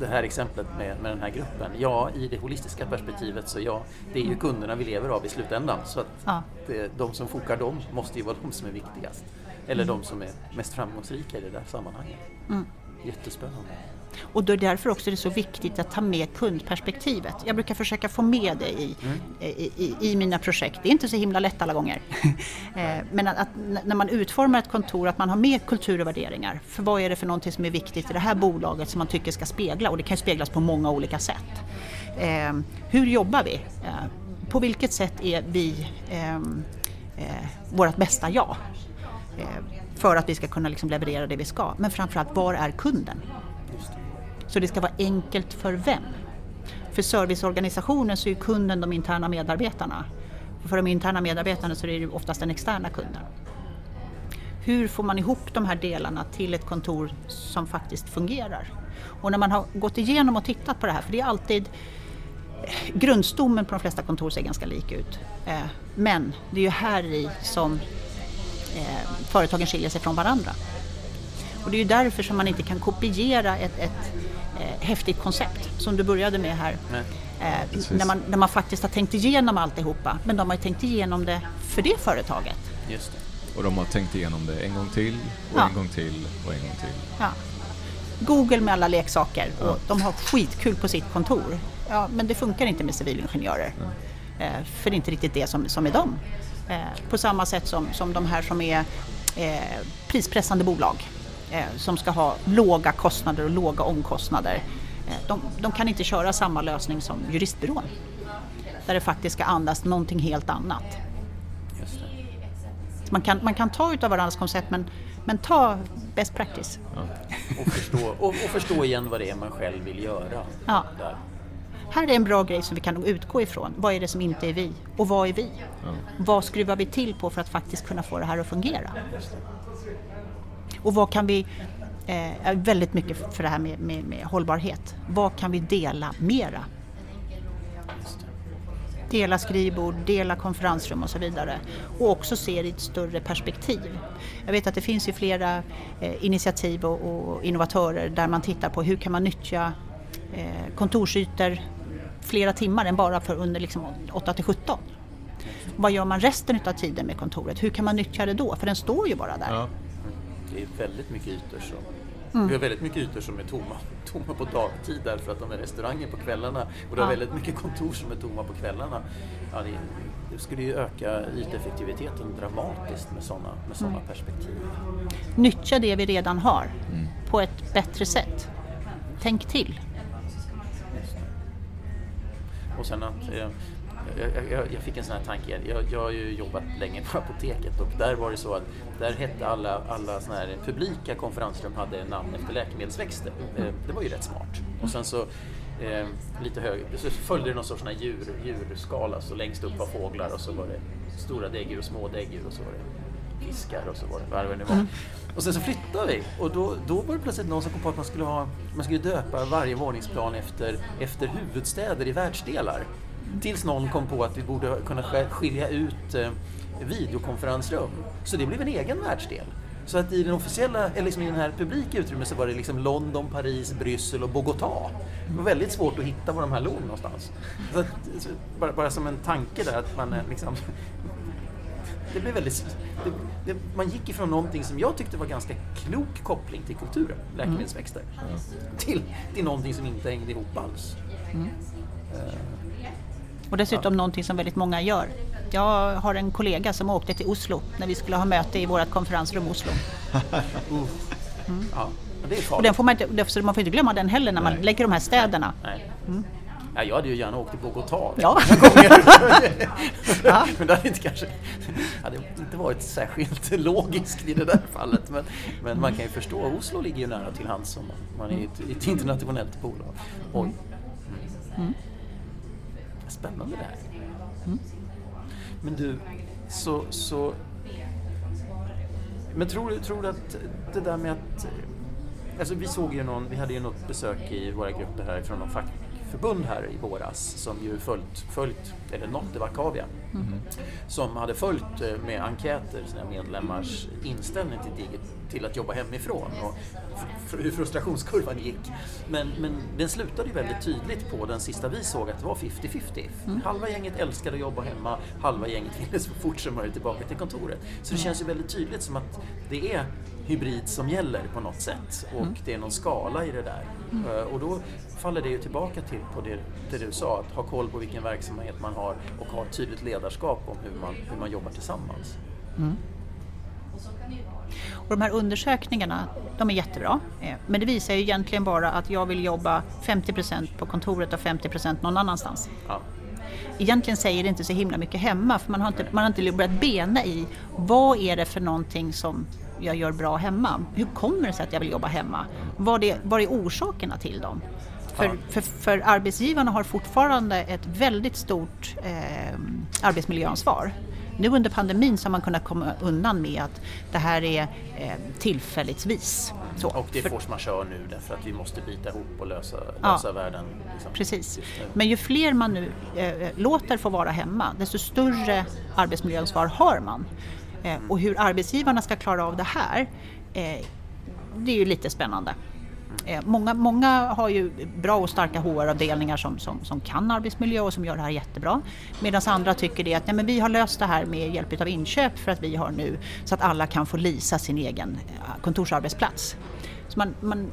det här exemplet med, med den här gruppen. Ja, i det holistiska perspektivet så ja, det är ju kunderna vi lever av i slutändan. Så att Ja. det, de som fokar dem måste ju vara de som är viktigast. Eller de som är mest framgångsrika i det där sammanhanget. Jättespännande. Och då är därför också det är så viktigt att ta med kundperspektivet. Jag brukar försöka få med det i, i, i, i mina projekt. Det är inte så himla lätt alla gånger. Eh, Men att, att när man utformar ett kontor, att man har med kultur och värderingar. För vad är det för någonting som är viktigt i det här bolaget som man tycker ska spegla? Och det kan speglas på många olika sätt. Eh, hur jobbar vi? Eh, på vilket sätt är vi ehm, eh, vårt bästa jag? Eh, för att vi ska kunna liksom leverera det vi ska. Men framförallt, var är kunden? Så det ska vara enkelt för vem? För serviceorganisationen så är kunden de interna medarbetarna. För de interna medarbetarna så är det oftast den externa kunden. Hur får man ihop de här delarna till ett kontor som faktiskt fungerar? Och när man har gått igenom och tittat på det här, för det är alltid grundstommen på de flesta kontor ser ganska lik ut. Eh, men det är ju här i som eh, företagen skiljer sig från varandra. Och det är ju därför som man inte kan kopiera ett, ett eh, häftigt koncept som du började med här. Eh, när, man, när man faktiskt har tänkt igenom alltihopa. Men de har ju tänkt igenom det för det företaget. Just det. Och de har tänkt igenom det en gång till och Ja. en gång till och en gång till. Ja. Google med alla leksaker och Ja. de har skitkul på sitt kontor. Ja, men det funkar inte med civilingenjörer. Eh, för det är inte riktigt det som, som är dem. Eh, på samma sätt som, som de här som är eh, prispressande bolag som ska ha låga kostnader och låga omkostnader. Eh, de, de kan inte köra samma lösning som juristbyrån. Där det faktiskt ska andas någonting helt annat. Just det. Man kan, man kan ta utav varandras koncept men, men ta best practice. Och, förstå, och, och förstå igen vad det är man själv vill göra. Ja. Där. Här är en bra grej som vi kan utgå ifrån. Vad är det som inte är vi? Och vad är vi? Vad skruvar vi till på för att faktiskt kunna få det här att fungera? Och vad kan vi, eh, väldigt mycket för det här med, med, med hållbarhet. Vad kan vi dela mera? Dela skrivbord, dela konferensrum och så vidare. Och också se det i ett större perspektiv. Jag vet att det finns ju flera eh, initiativ och, och, innovatörer där man tittar på hur kan man nyttja eh, kontorsytor flera timmar än bara för under liksom 8 till 17. Vad gör man resten av tiden med kontoret? Hur kan man nyttja det då? För den står ju bara där. Ja. Det är väldigt mycket ytor som Mm. Vi har väldigt mycket ytor som är tomma, tomma på dagtid därför att de är restauranger på kvällarna och det är väldigt mycket kontor som är tomma på kvällarna. Ja, det, det skulle ju öka yteffektiviteten dramatiskt med sådana med såna mm. perspektiv. Nyttja det vi redan har mm. på ett bättre sätt. Tänk till. Och sen att eh, jag, jag, jag, fick en sån här tanke. Jag, jag har ju jobbat länge på apoteket och där var det så att där hette alla, alla såna här publika konferensrum hade namn efter läkemedelsväxter. Eh, det var ju rätt smart. Och sen så eh, lite högre, så följde det någon sorts djur, djurskala, så längst upp var fåglar och så var det stora däggdjur och små däggdjur och så var det fiskar och så var det vad det var. Mm. Och sen så flyttade vi och då, då var det plötsligt någon som kom på att man skulle, ha, man skulle döpa varje våningsplan efter, efter huvudstäder i världsdelar. Tills någon kom på att vi borde kunna skilja ut eh, videokonferensrum. Så det blev en egen världsdel. Så att i den officiella, eller liksom i den här publika utrymmet så var det liksom London, Paris, Bryssel och Bogotá. Det var väldigt svårt att hitta var de här låg någonstans. Att, bara, bara, som en tanke där att man liksom... Det blev väldigt... Det, det, man gick ifrån någonting som jag tyckte var ganska klok koppling till kulturen, läkemedelsväxter, mm. till, till någonting som inte hängde ihop alls. Mm. Uh, och dessutom ja. någonting som väldigt många gör. Jag har en kollega som åkte till Oslo när vi skulle ha möte i vårt konferensrum Oslo. Mm. Ja, det är farligt. Och den får man, inte, man får inte glömma den heller när man lägger de här städerna. Nej. Mm. Ja, jag hade ju gärna åkt till Bogotá ja. ja. Men det hade inte kanske hade inte varit särskilt logiskt i det där fallet. Men, men man kan ju förstå, Oslo ligger ju nära till hands om man är ett, ett internationellt bolag. Oj. Mm. Spännande det här. Mm. Men du, så, så... Men tror, tror du att det där med att... Alltså vi såg ju någon, vi hade ju något besök i våra grupper här från någon fackförbund här i våras som ju följt, följt eller något, det var Akavia, mm. som hade följt eh, med enkäter sina medlemmars inställning till, till att jobba hemifrån och hur frustrationskurvan gick. Men, men den slutade ju väldigt tydligt på den sista vi såg att det var 50-50. Mm. Halva gänget älskade att jobba hemma, halva gänget ville så fort som möjligt tillbaka till kontoret. Så det mm. känns ju väldigt tydligt som att det är hybrid som gäller på något sätt och mm. det är någon skala i det där. Mm. Uh, och då faller det ju tillbaka till på det, det, du sa, att ha koll på vilken verksamhet man har och ha ett tydligt ledarskap om hur man, hur man jobbar tillsammans. Mm. Och de här undersökningarna, de är jättebra. Eh, men det visar ju egentligen bara att jag vill jobba 50% på kontoret och 50% någon annanstans. Ja. Egentligen säger det inte så himla mycket hemma för man har inte, man har inte börjat bena i vad är det för någonting som jag gör bra hemma? Hur kommer det sig att jag vill jobba hemma? Vad är, vad är orsakerna till dem? För, för, för, arbetsgivarna har fortfarande ett väldigt stort eh, arbetsmiljöansvar. Nu under pandemin så har man kunnat komma undan med att det här är eh, tillfälligtvis. Så. Och det är force majeure nu därför att vi måste bita ihop och lösa, lösa ja, världen. Liksom, precis. Men ju fler man nu eh, låter få vara hemma desto större arbetsmiljöansvar har man. Eh, och hur arbetsgivarna ska klara av det här eh, det är ju lite spännande. Eh, många, många har ju bra och starka HR-avdelningar som, som, som kan arbetsmiljö och som gör det här jättebra. Medan andra tycker det att nej, men vi har löst det här med hjälp av inköp för att vi har nu så att alla kan få lisa sin egen eh, kontorsarbetsplats. Så man, man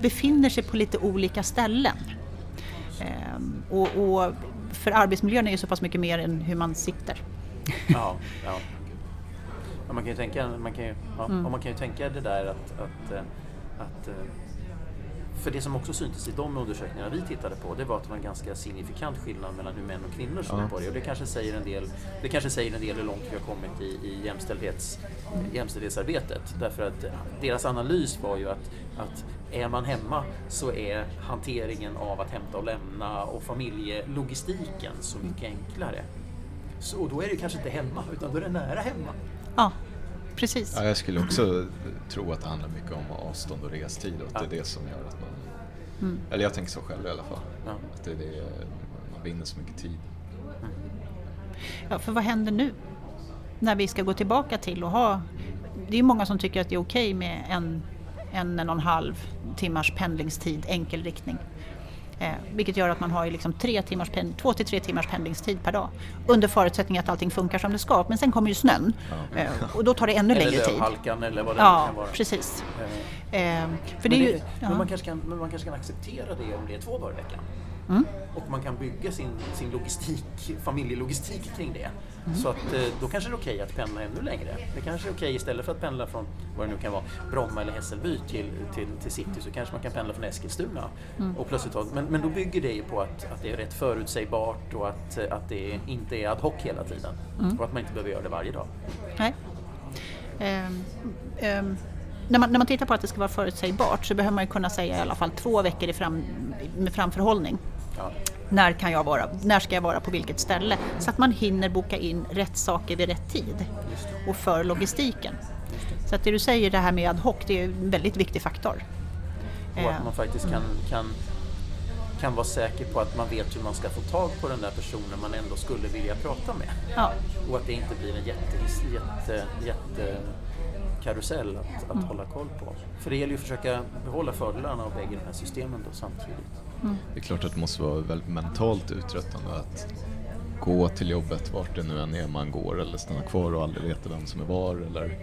befinner sig på lite olika ställen. Ehm, och, och, för arbetsmiljön är ju så pass mycket mer än hur man sitter. Ja, ja. Man kan ju tänka, man kan ju, ja, mm. man kan ju tänka det där att, att, eh, att för det som också syntes i de undersökningarna vi tittade på det var att det var en ganska signifikant skillnad mellan hur män och kvinnor såg ja. på det. Och det kanske säger en del, det kanske säger en del hur långt vi har kommit i, i jämställdhets, jämställdhetsarbetet. Därför att deras analys var ju att, att är man hemma så är hanteringen av att hämta och lämna och familjelogistiken så mycket enklare. Så, och då är det kanske inte hemma utan då är det nära hemma. Ja precis. Ja, jag skulle också tro att det handlar mycket om avstånd och restid och att ja. det är det som gör att man... Mm. Eller jag tänker så själv i alla fall. Ja. Att det är det, man vinner så mycket tid. Mm. Ja, för vad händer nu? När vi ska gå tillbaka till och ha... Det är många som tycker att det är okej med en, en, en och en halv timmars pendlingstid enkel riktning. Eh, vilket gör att man har liksom tre timmars, två till tre timmars pendlingstid per dag. Under förutsättning att allting funkar som det ska. Men sen kommer ju snön Ja. eh, och då tar det ännu Eller längre tid. lövhalkan eller vad det Ja, kan vara. precis. Eh, Eh, men, för det är ju, det, ja. men, man kanske kan, men man kanske kan acceptera det om det är två dagar i veckan. Mm. Och man kan bygga sin, sin logistik, familjelogistik kring det. Mm. Så att eh, då kanske det är okej att pendla ännu längre. Det kanske är okej istället för att pendla från vad det nu kan vara, Bromma eller Hässelby till, till, till city så kanske man kan pendla från Eskilstuna. Mm. Och plötsligt, men, men då bygger det ju på att, att det är rätt förutsägbart och att, att det inte är ad hoc hela tiden. Mm. Och att man inte behöver göra det varje dag. Nej. Ehm, ehm, när, man, när man tittar på att det ska vara förutsägbart så behöver man ju kunna säga i alla fall två veckor i fram, med framförhållning. Ja. När, kan jag vara, när ska jag vara på vilket ställe? Så att man hinner boka in rätt saker vid rätt tid. Och för logistiken. Så att det du säger det här med ad hoc, det är en väldigt viktig faktor. Och Eh, att man faktiskt kan, kan, kan vara säker på att man vet hur man ska få tag på den där personen man ändå skulle vilja prata med. Ja, Och att det inte blir en jätte, jätte, jätte karusell att, att hålla koll på. För det gäller ju att försöka behålla fördelarna av bägge de här systemen då samtidigt. Det är klart att det måste vara väldigt mentalt uttröttande att gå till jobbet vart det nu än är man går eller stanna kvar och aldrig veta vem som är var eller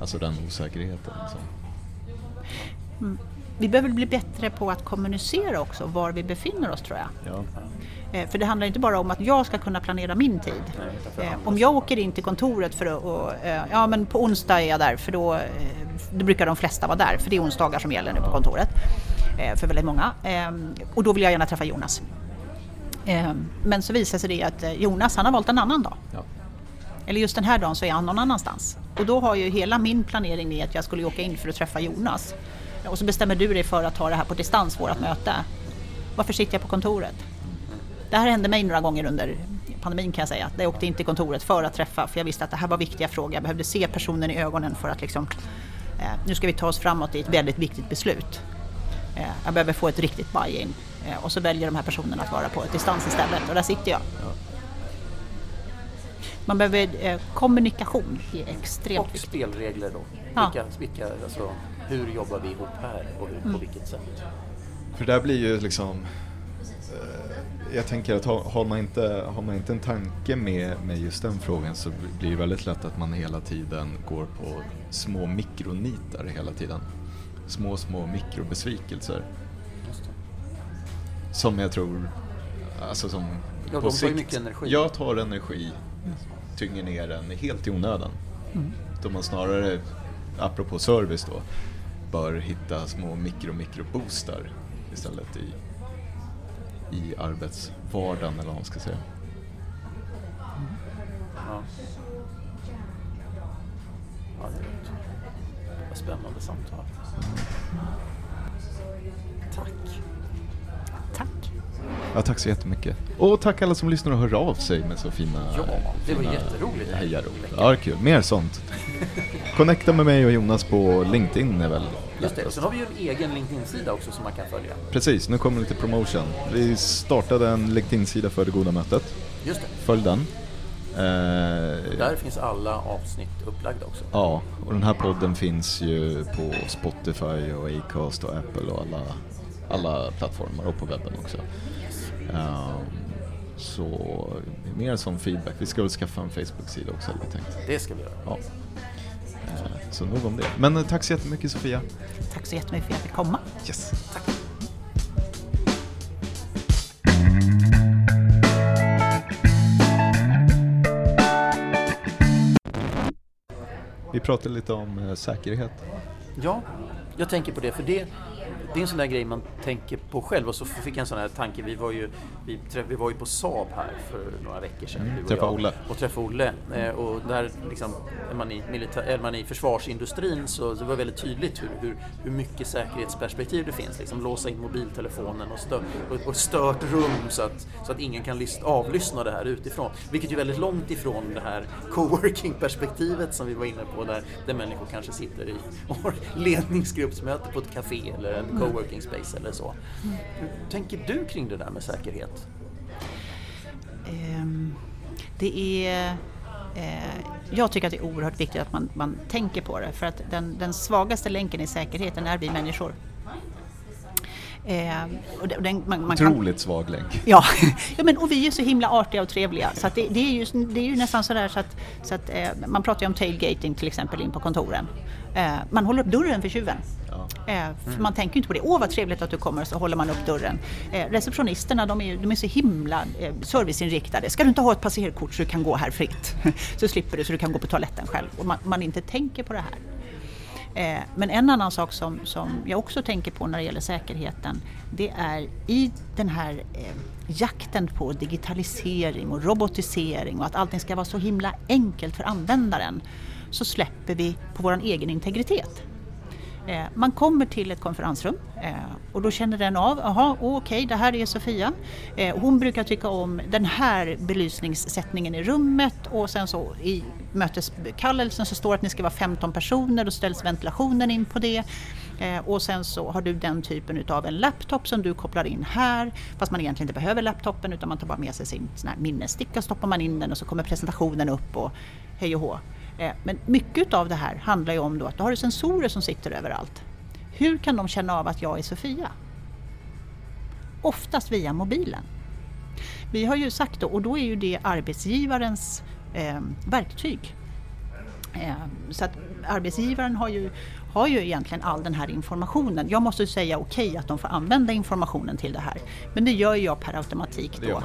alltså den osäkerheten. Liksom. vi behöver bli bättre på att kommunicera också var vi befinner oss tror jag. Ja. Eh, För det handlar inte bara om att jag ska kunna planera min tid. Eh, Om jag åker in till kontoret för att, och, eh, ja men på onsdag är jag där för då, då brukar de flesta vara där för det är onsdagar som gäller nu på kontoret. Eh, För väldigt många. Eh, Och då vill jag gärna träffa Jonas. Eh, Men så visar sig det att eh, Jonas han har valt en annan dag. Ja. Eller just den här dagen så är han någon annanstans. Och då har ju hela min planering i att jag skulle åka in för att träffa Jonas. Och så bestämmer du dig för att ta det här på distans, vårt möte. Varför sitter jag på kontoret? Det här hände mig några gånger under pandemin kan jag säga. Jag åkte in till kontoret för att träffa, för jag visste att det här var viktiga frågor. Jag behövde se personen i ögonen för att liksom, eh, nu ska vi ta oss framåt i ett väldigt viktigt beslut. Eh, jag behöver få ett riktigt buy-in. Eh, och så väljer de här personerna att vara på ett distans istället och där sitter jag. Man behöver, eh, kommunikation är extremt Och viktigt. spelregler då. Ja. Vilka, vilka, alltså, hur jobbar vi ihop här och hur, Mm. på vilket sätt? För det där blir ju liksom eh, jag tänker att har, har, man inte, har man inte en tanke med, med just den frågan så blir det väldigt lätt att man hela tiden går på små mikronitar hela tiden. Små, små mikrobesvikelser. Som jag tror, alltså som Ja, på sikt, mycket energi. Jag tar energi, tynger ner den helt i onödan. Då man snarare, apropå service då, bör hitta små mikro-mikro-boostar istället i, i arbetsvardagen eller vad man ska säga. Ja. Ja, det är. Vad spännande samtal. Tack. Tack. Ja, tack så jättemycket. Och tack alla som lyssnar och hör av sig med så fina Ja, det var fina jätteroligt det hejarop. Ja, kul. Mer sånt. Connecta med mig och Jonas på LinkedIn är väl Just det, sen har vi ju en egen LinkedIn-sida också som man kan följa. Precis, nu kommer lite promotion. Vi startade en LinkedIn-sida för det goda mötet. Just det. Följ den. Eh, Där finns alla avsnitt upplagda också. Ja, och den här podden finns ju på Spotify och Acast och Apple och alla, alla plattformar och på webben också. Ehm, så mer som feedback. Vi ska väl skaffa en Facebook-sida också hade vi tänkt. Det ska vi göra. Ja. Eh, så nog om det. Men eh, tack så jättemycket Sofia. Tack så jättemycket för att jag fick komma. Yes. Vi pratade lite om eh, säkerhet. Ja, jag tänker på det för det, det är en sån där grej man tänker på själv och så fick jag en sån här tanke. Vi var ju, vi, träff, vi var ju på Saab här för några veckor sedan. Mm, träffa Olle. Och träffa Olle. Eh, och där liksom, är, man i milita- är man i försvarsindustrin så det var väldigt tydligt hur, hur, hur mycket säkerhetsperspektiv det finns. Liksom, låsa in mobiltelefonen och, stö, och, och stört rum så att, så att ingen kan lys- avlyssna det här utifrån. Vilket är väldigt långt ifrån det här coworking-perspektivet som vi var inne på där, där människor kanske sitter i ledningsgruppsmöte på ett café eller en coworking space eller så. Hur tänker du kring det där med säkerhet? Ehm, det är eh, jag tycker att det är oerhört viktigt att man, man tänker på det för att den, den svagaste länken i säkerheten är vi människor. Eh, och den, man, man Otroligt kan... svag länk. Ja, ja men, och vi är så himla artiga och trevliga så det, det, är ju, det är ju nästan sådär så att, så att eh, man pratar ju om tailgating till exempel in på kontoren. Eh, man håller upp dörren för tjuven. Ja. Eh, för mm. Man tänker ju inte på det. Åh vad trevligt att du kommer, så håller man upp dörren. Eh, receptionisterna de är, de är så himla eh, serviceinriktade. Ska du inte ha ett passerkort så du kan gå här fritt? så slipper du, så du kan gå på toaletten själv. Och man, man inte tänker på det här. Eh, men en annan sak som, som jag också tänker på när det gäller säkerheten det är i den här eh, jakten på digitalisering och robotisering och att allting ska vara så himla enkelt för användaren så släpper vi på vår egen integritet. Eh, man kommer till ett konferensrum eh, och då känner den av, jaha okej okay, det här är Sofia. Eh, hon brukar tycka om den här belysningssättningen i rummet och sen så i möteskallelsen så står det att ni ska vara 15 personer och ställs ventilationen in på det. Och sen så har du den typen utav en laptop som du kopplar in här fast man egentligen inte behöver laptopen utan man tar bara med sig sin sån här minnessticka, stoppar man in den och så kommer presentationen upp och hej och hå. Eh, men mycket av det här handlar ju om då att du har sensorer som sitter överallt. Hur kan de känna av att jag är Sofia? Oftast via mobilen. Vi har ju sagt då, och då är ju det arbetsgivarens eh, verktyg. Eh, så att arbetsgivaren har ju, har ju egentligen all den här informationen. Jag måste säga okej okay, att de får använda informationen till det här. Men det gör jag per automatik då.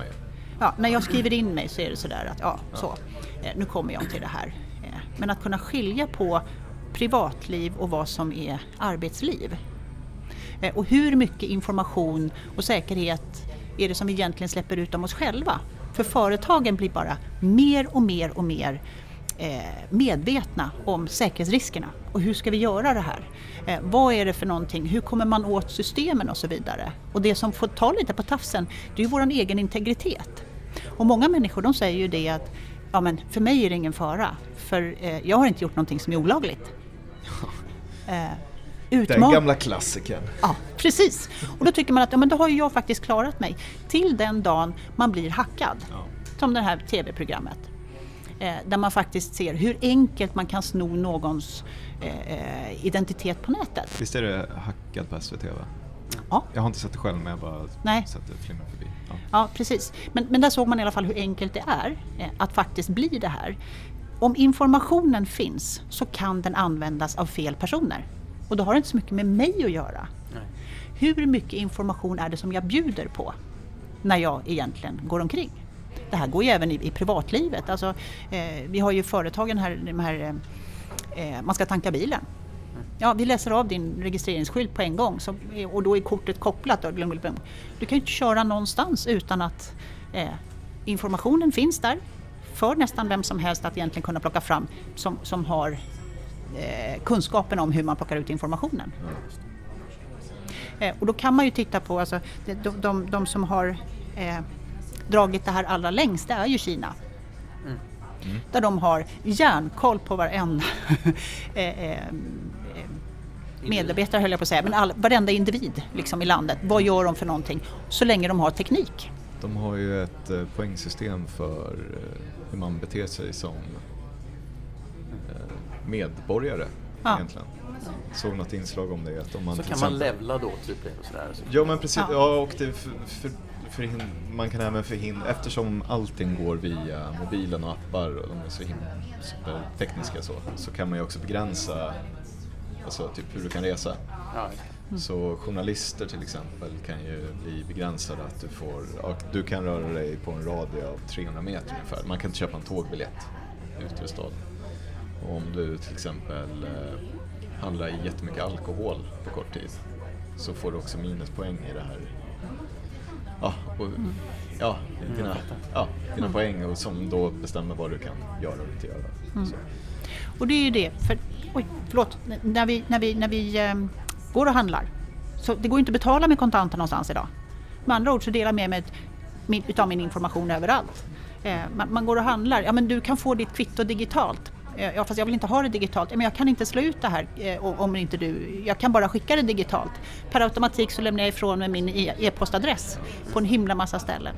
Ja, när jag skriver in mig så är det sådär att ja, så, eh, nu kommer jag till det här. Men att kunna skilja på privatliv och vad som är arbetsliv. Eh, och hur mycket information och säkerhet är det som vi egentligen släpper ut om oss själva? För företagen blir bara mer och mer och mer eh, medvetna om säkerhetsriskerna och hur ska vi göra det här? Eh, vad är det för någonting? Hur kommer man åt systemen och så vidare? Och det som får ta lite på tafsen, det är ju vår egen integritet. Och många människor de säger ju det att ja men för mig är det ingen fara, för eh, jag har inte gjort någonting som är olagligt. Eh, utman- den gamla klassikern. Ja, precis. Och då tycker man att ja, men då har ju jag faktiskt klarat mig. Till den dagen man blir hackad. Ja. Som det här TV-programmet. Eh, där man faktiskt ser hur enkelt man kan sno någons eh, eh identitet på nätet. Visst är det hackad på SVT? Va? Ja. Jag har inte sett det själv men jag bara Nej. sett det flimra förbi. Ja. ja, precis. Men, men där såg man i alla fall hur enkelt det är eh, att faktiskt bli det här. Om informationen finns så kan den användas av fel personer. Och då har det inte så mycket med mig att göra. Nej. Hur mycket information är det som jag bjuder på när jag egentligen går omkring? Det här går ju även i, i privatlivet. Alltså, eh, vi har ju företagen här, de här eh, man ska tanka bilen. Ja, vi läser av din registreringsskylt på en gång så, och då är kortet kopplat. Du kan ju inte köra någonstans utan att eh, informationen finns där för nästan vem som helst att egentligen kunna plocka fram som, som har eh, kunskapen om hur man plockar ut informationen. Eh, och då kan man ju titta på, alltså, de, de, de som har eh, dragit det här allra längst, det är ju Kina. Mm. Mm. Där de har järnkoll på varenda eh, eh, medarbetare höll jag på att säga, men all, varenda individ liksom, i landet. Vad gör de för någonting? Så länge de har teknik. De har ju ett eh, poängsystem för eh, hur man beter sig som eh, medborgare ja. egentligen. Såg något inslag om det. Att om man så kan exempel, man levla då? Typ, och sådär, så. Ja men precis, ja. ja och det för, för, för, man kan även förhindra, eftersom allting går via mobilen och appar och de är så himla supertekniska så, så kan man ju också begränsa alltså typ hur du kan resa. Ja. Mm. Så journalister till exempel kan ju bli begränsade att du får, du kan röra dig på en radie av 300 meter ungefär. Man kan inte köpa en tågbiljett ut ur staden. Och om du till exempel eh, handlar i jättemycket alkohol på kort tid så får du också minuspoäng i det här. Ja, och, mm. ja dina, ja, dina mm. poäng och som då bestämmer vad du kan göra och inte göra. Mm. Och det är ju det, för, oj, förlåt, när vi, när vi, när vi um, går och handlar. Så det går inte att betala med kontanter någonstans idag. Med andra ord så delar jag med mig min, utav min information överallt. Eh, man, man, går och handlar, ja men du kan få ditt kvitto digitalt. Eh, ja fast jag vill inte ha det digitalt. Ja, men jag kan inte slå ut det här eh, om inte du, jag kan bara skicka det digitalt. Per automatik så lämnar jag ifrån mig min e-, e-postadress på en himla massa ställen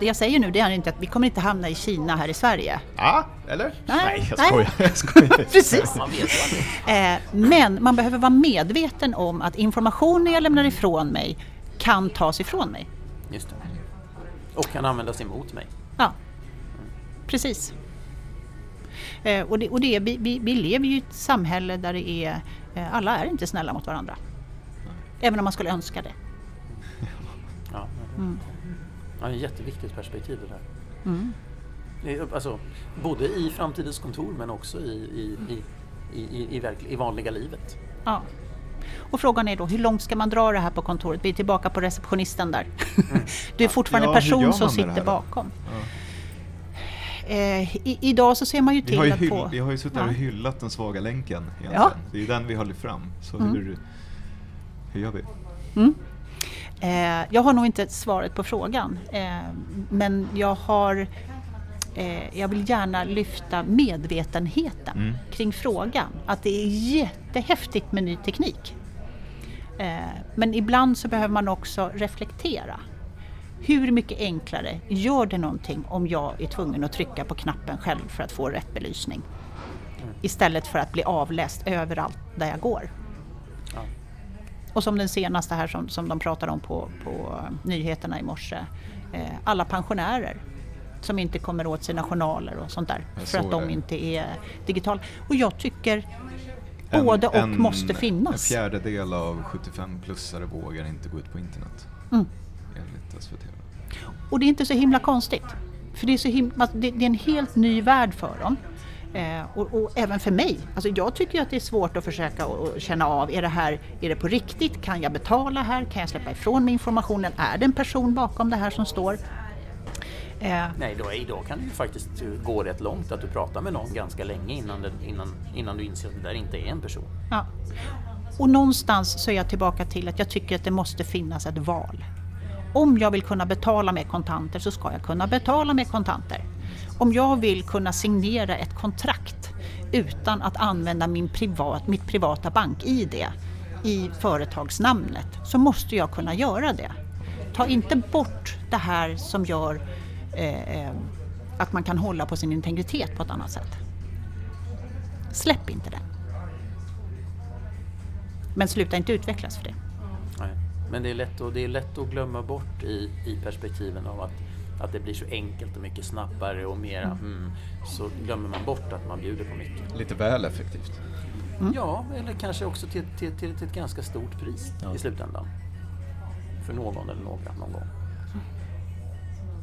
det jag säger nu det är inte att vi kommer inte hamna i Kina här i Sverige. Ja, eller? Nej, jag nej. skojar. Jag skojar. Precis. Man vet ju aldrig. Eh, men man behöver vara medveten om att informationen jag lämnar ifrån mig kan tas ifrån mig. Just det. Och kan användas emot mig. Ja, precis. Eh, och det, och det, är- vi, vi, vi lever ju i ett samhälle där det är, eh, alla är inte snälla mot varandra. Även om man skulle önska det. Ja, Mm. Ja, det är ett jätteviktigt perspektiv det där. Mm. Alltså, både i framtidens kontor men också i, i, i, i, i, i, verkl- i vanliga livet. Ja. Och frågan är då, hur långt ska man dra det här på kontoret? Vi är tillbaka på receptionisten där. Du är fortfarande en Ja, person som sitter bakom. Eh, i, idag så ser man ju Vi till har ju, att hyll, på... vi har ju suttit här Ja. och hyllat den svaga länken egentligen. Ja. Det är den vi lyft fram. Så Mm. hur, hur gör vi? Eh, jag har nog inte svaret på frågan. Eh, men jag har eh, jag vill gärna lyfta medvetenheten Mm. kring frågan. Att det är jättehäftigt med ny teknik. Eh, men ibland så behöver man också reflektera. Hur mycket enklare gör det någonting om jag är tvungen att trycka på knappen själv för att få rätt belysning? Istället för att bli avläst överallt där jag går. Och som den senaste här som, som de pratade om på, på nyheterna i morse. Eh, alla pensionärer som inte kommer åt sina journaler och sånt där. Jag För att de det. inte är digitala. Och jag tycker både och måste En finnas. fjärdedel av 75-plussare vågar inte gå ut på internet. Mm. Enligt SVT. Och det är inte så himla konstigt. För det är, så himla, alltså det, det är en helt ny värld för dem. Eh, och, och även för mig. Alltså jag tycker att det är svårt att försöka och, känna av, är det här är det på riktigt? Kan jag betala här? Kan jag släppa ifrån mig informationen? Är det en person bakom det här som står? Eh, Nej, då, idag kan det ju faktiskt gå rätt långt att du pratar med någon ganska länge innan, det, innan, innan du inser att det där inte är en person. Ja. Och någonstans så är jag tillbaka till att jag tycker att det måste finnas ett val. Om jag vill kunna betala med kontanter så ska jag kunna betala med kontanter. Om jag vill kunna signera ett kontrakt utan att använda min privat, mitt privata bank-id i företagsnamnet så måste jag kunna göra det. Ta inte bort det här som gör eh, eh, att man kan hålla på sin integritet på ett annat sätt. Släpp inte det. Men sluta inte utvecklas för det. Nej. Men det är, lätt att, det är lätt att glömma bort i, i perspektiven av att, att det blir så enkelt och mycket snabbare och mera mm, så glömmer man bort att man bjuder på mycket. Lite väl effektivt. Ja, eller kanske också till, till, till, till ett ganska stort pris Ja. i slutändan. För någon eller några någon gång.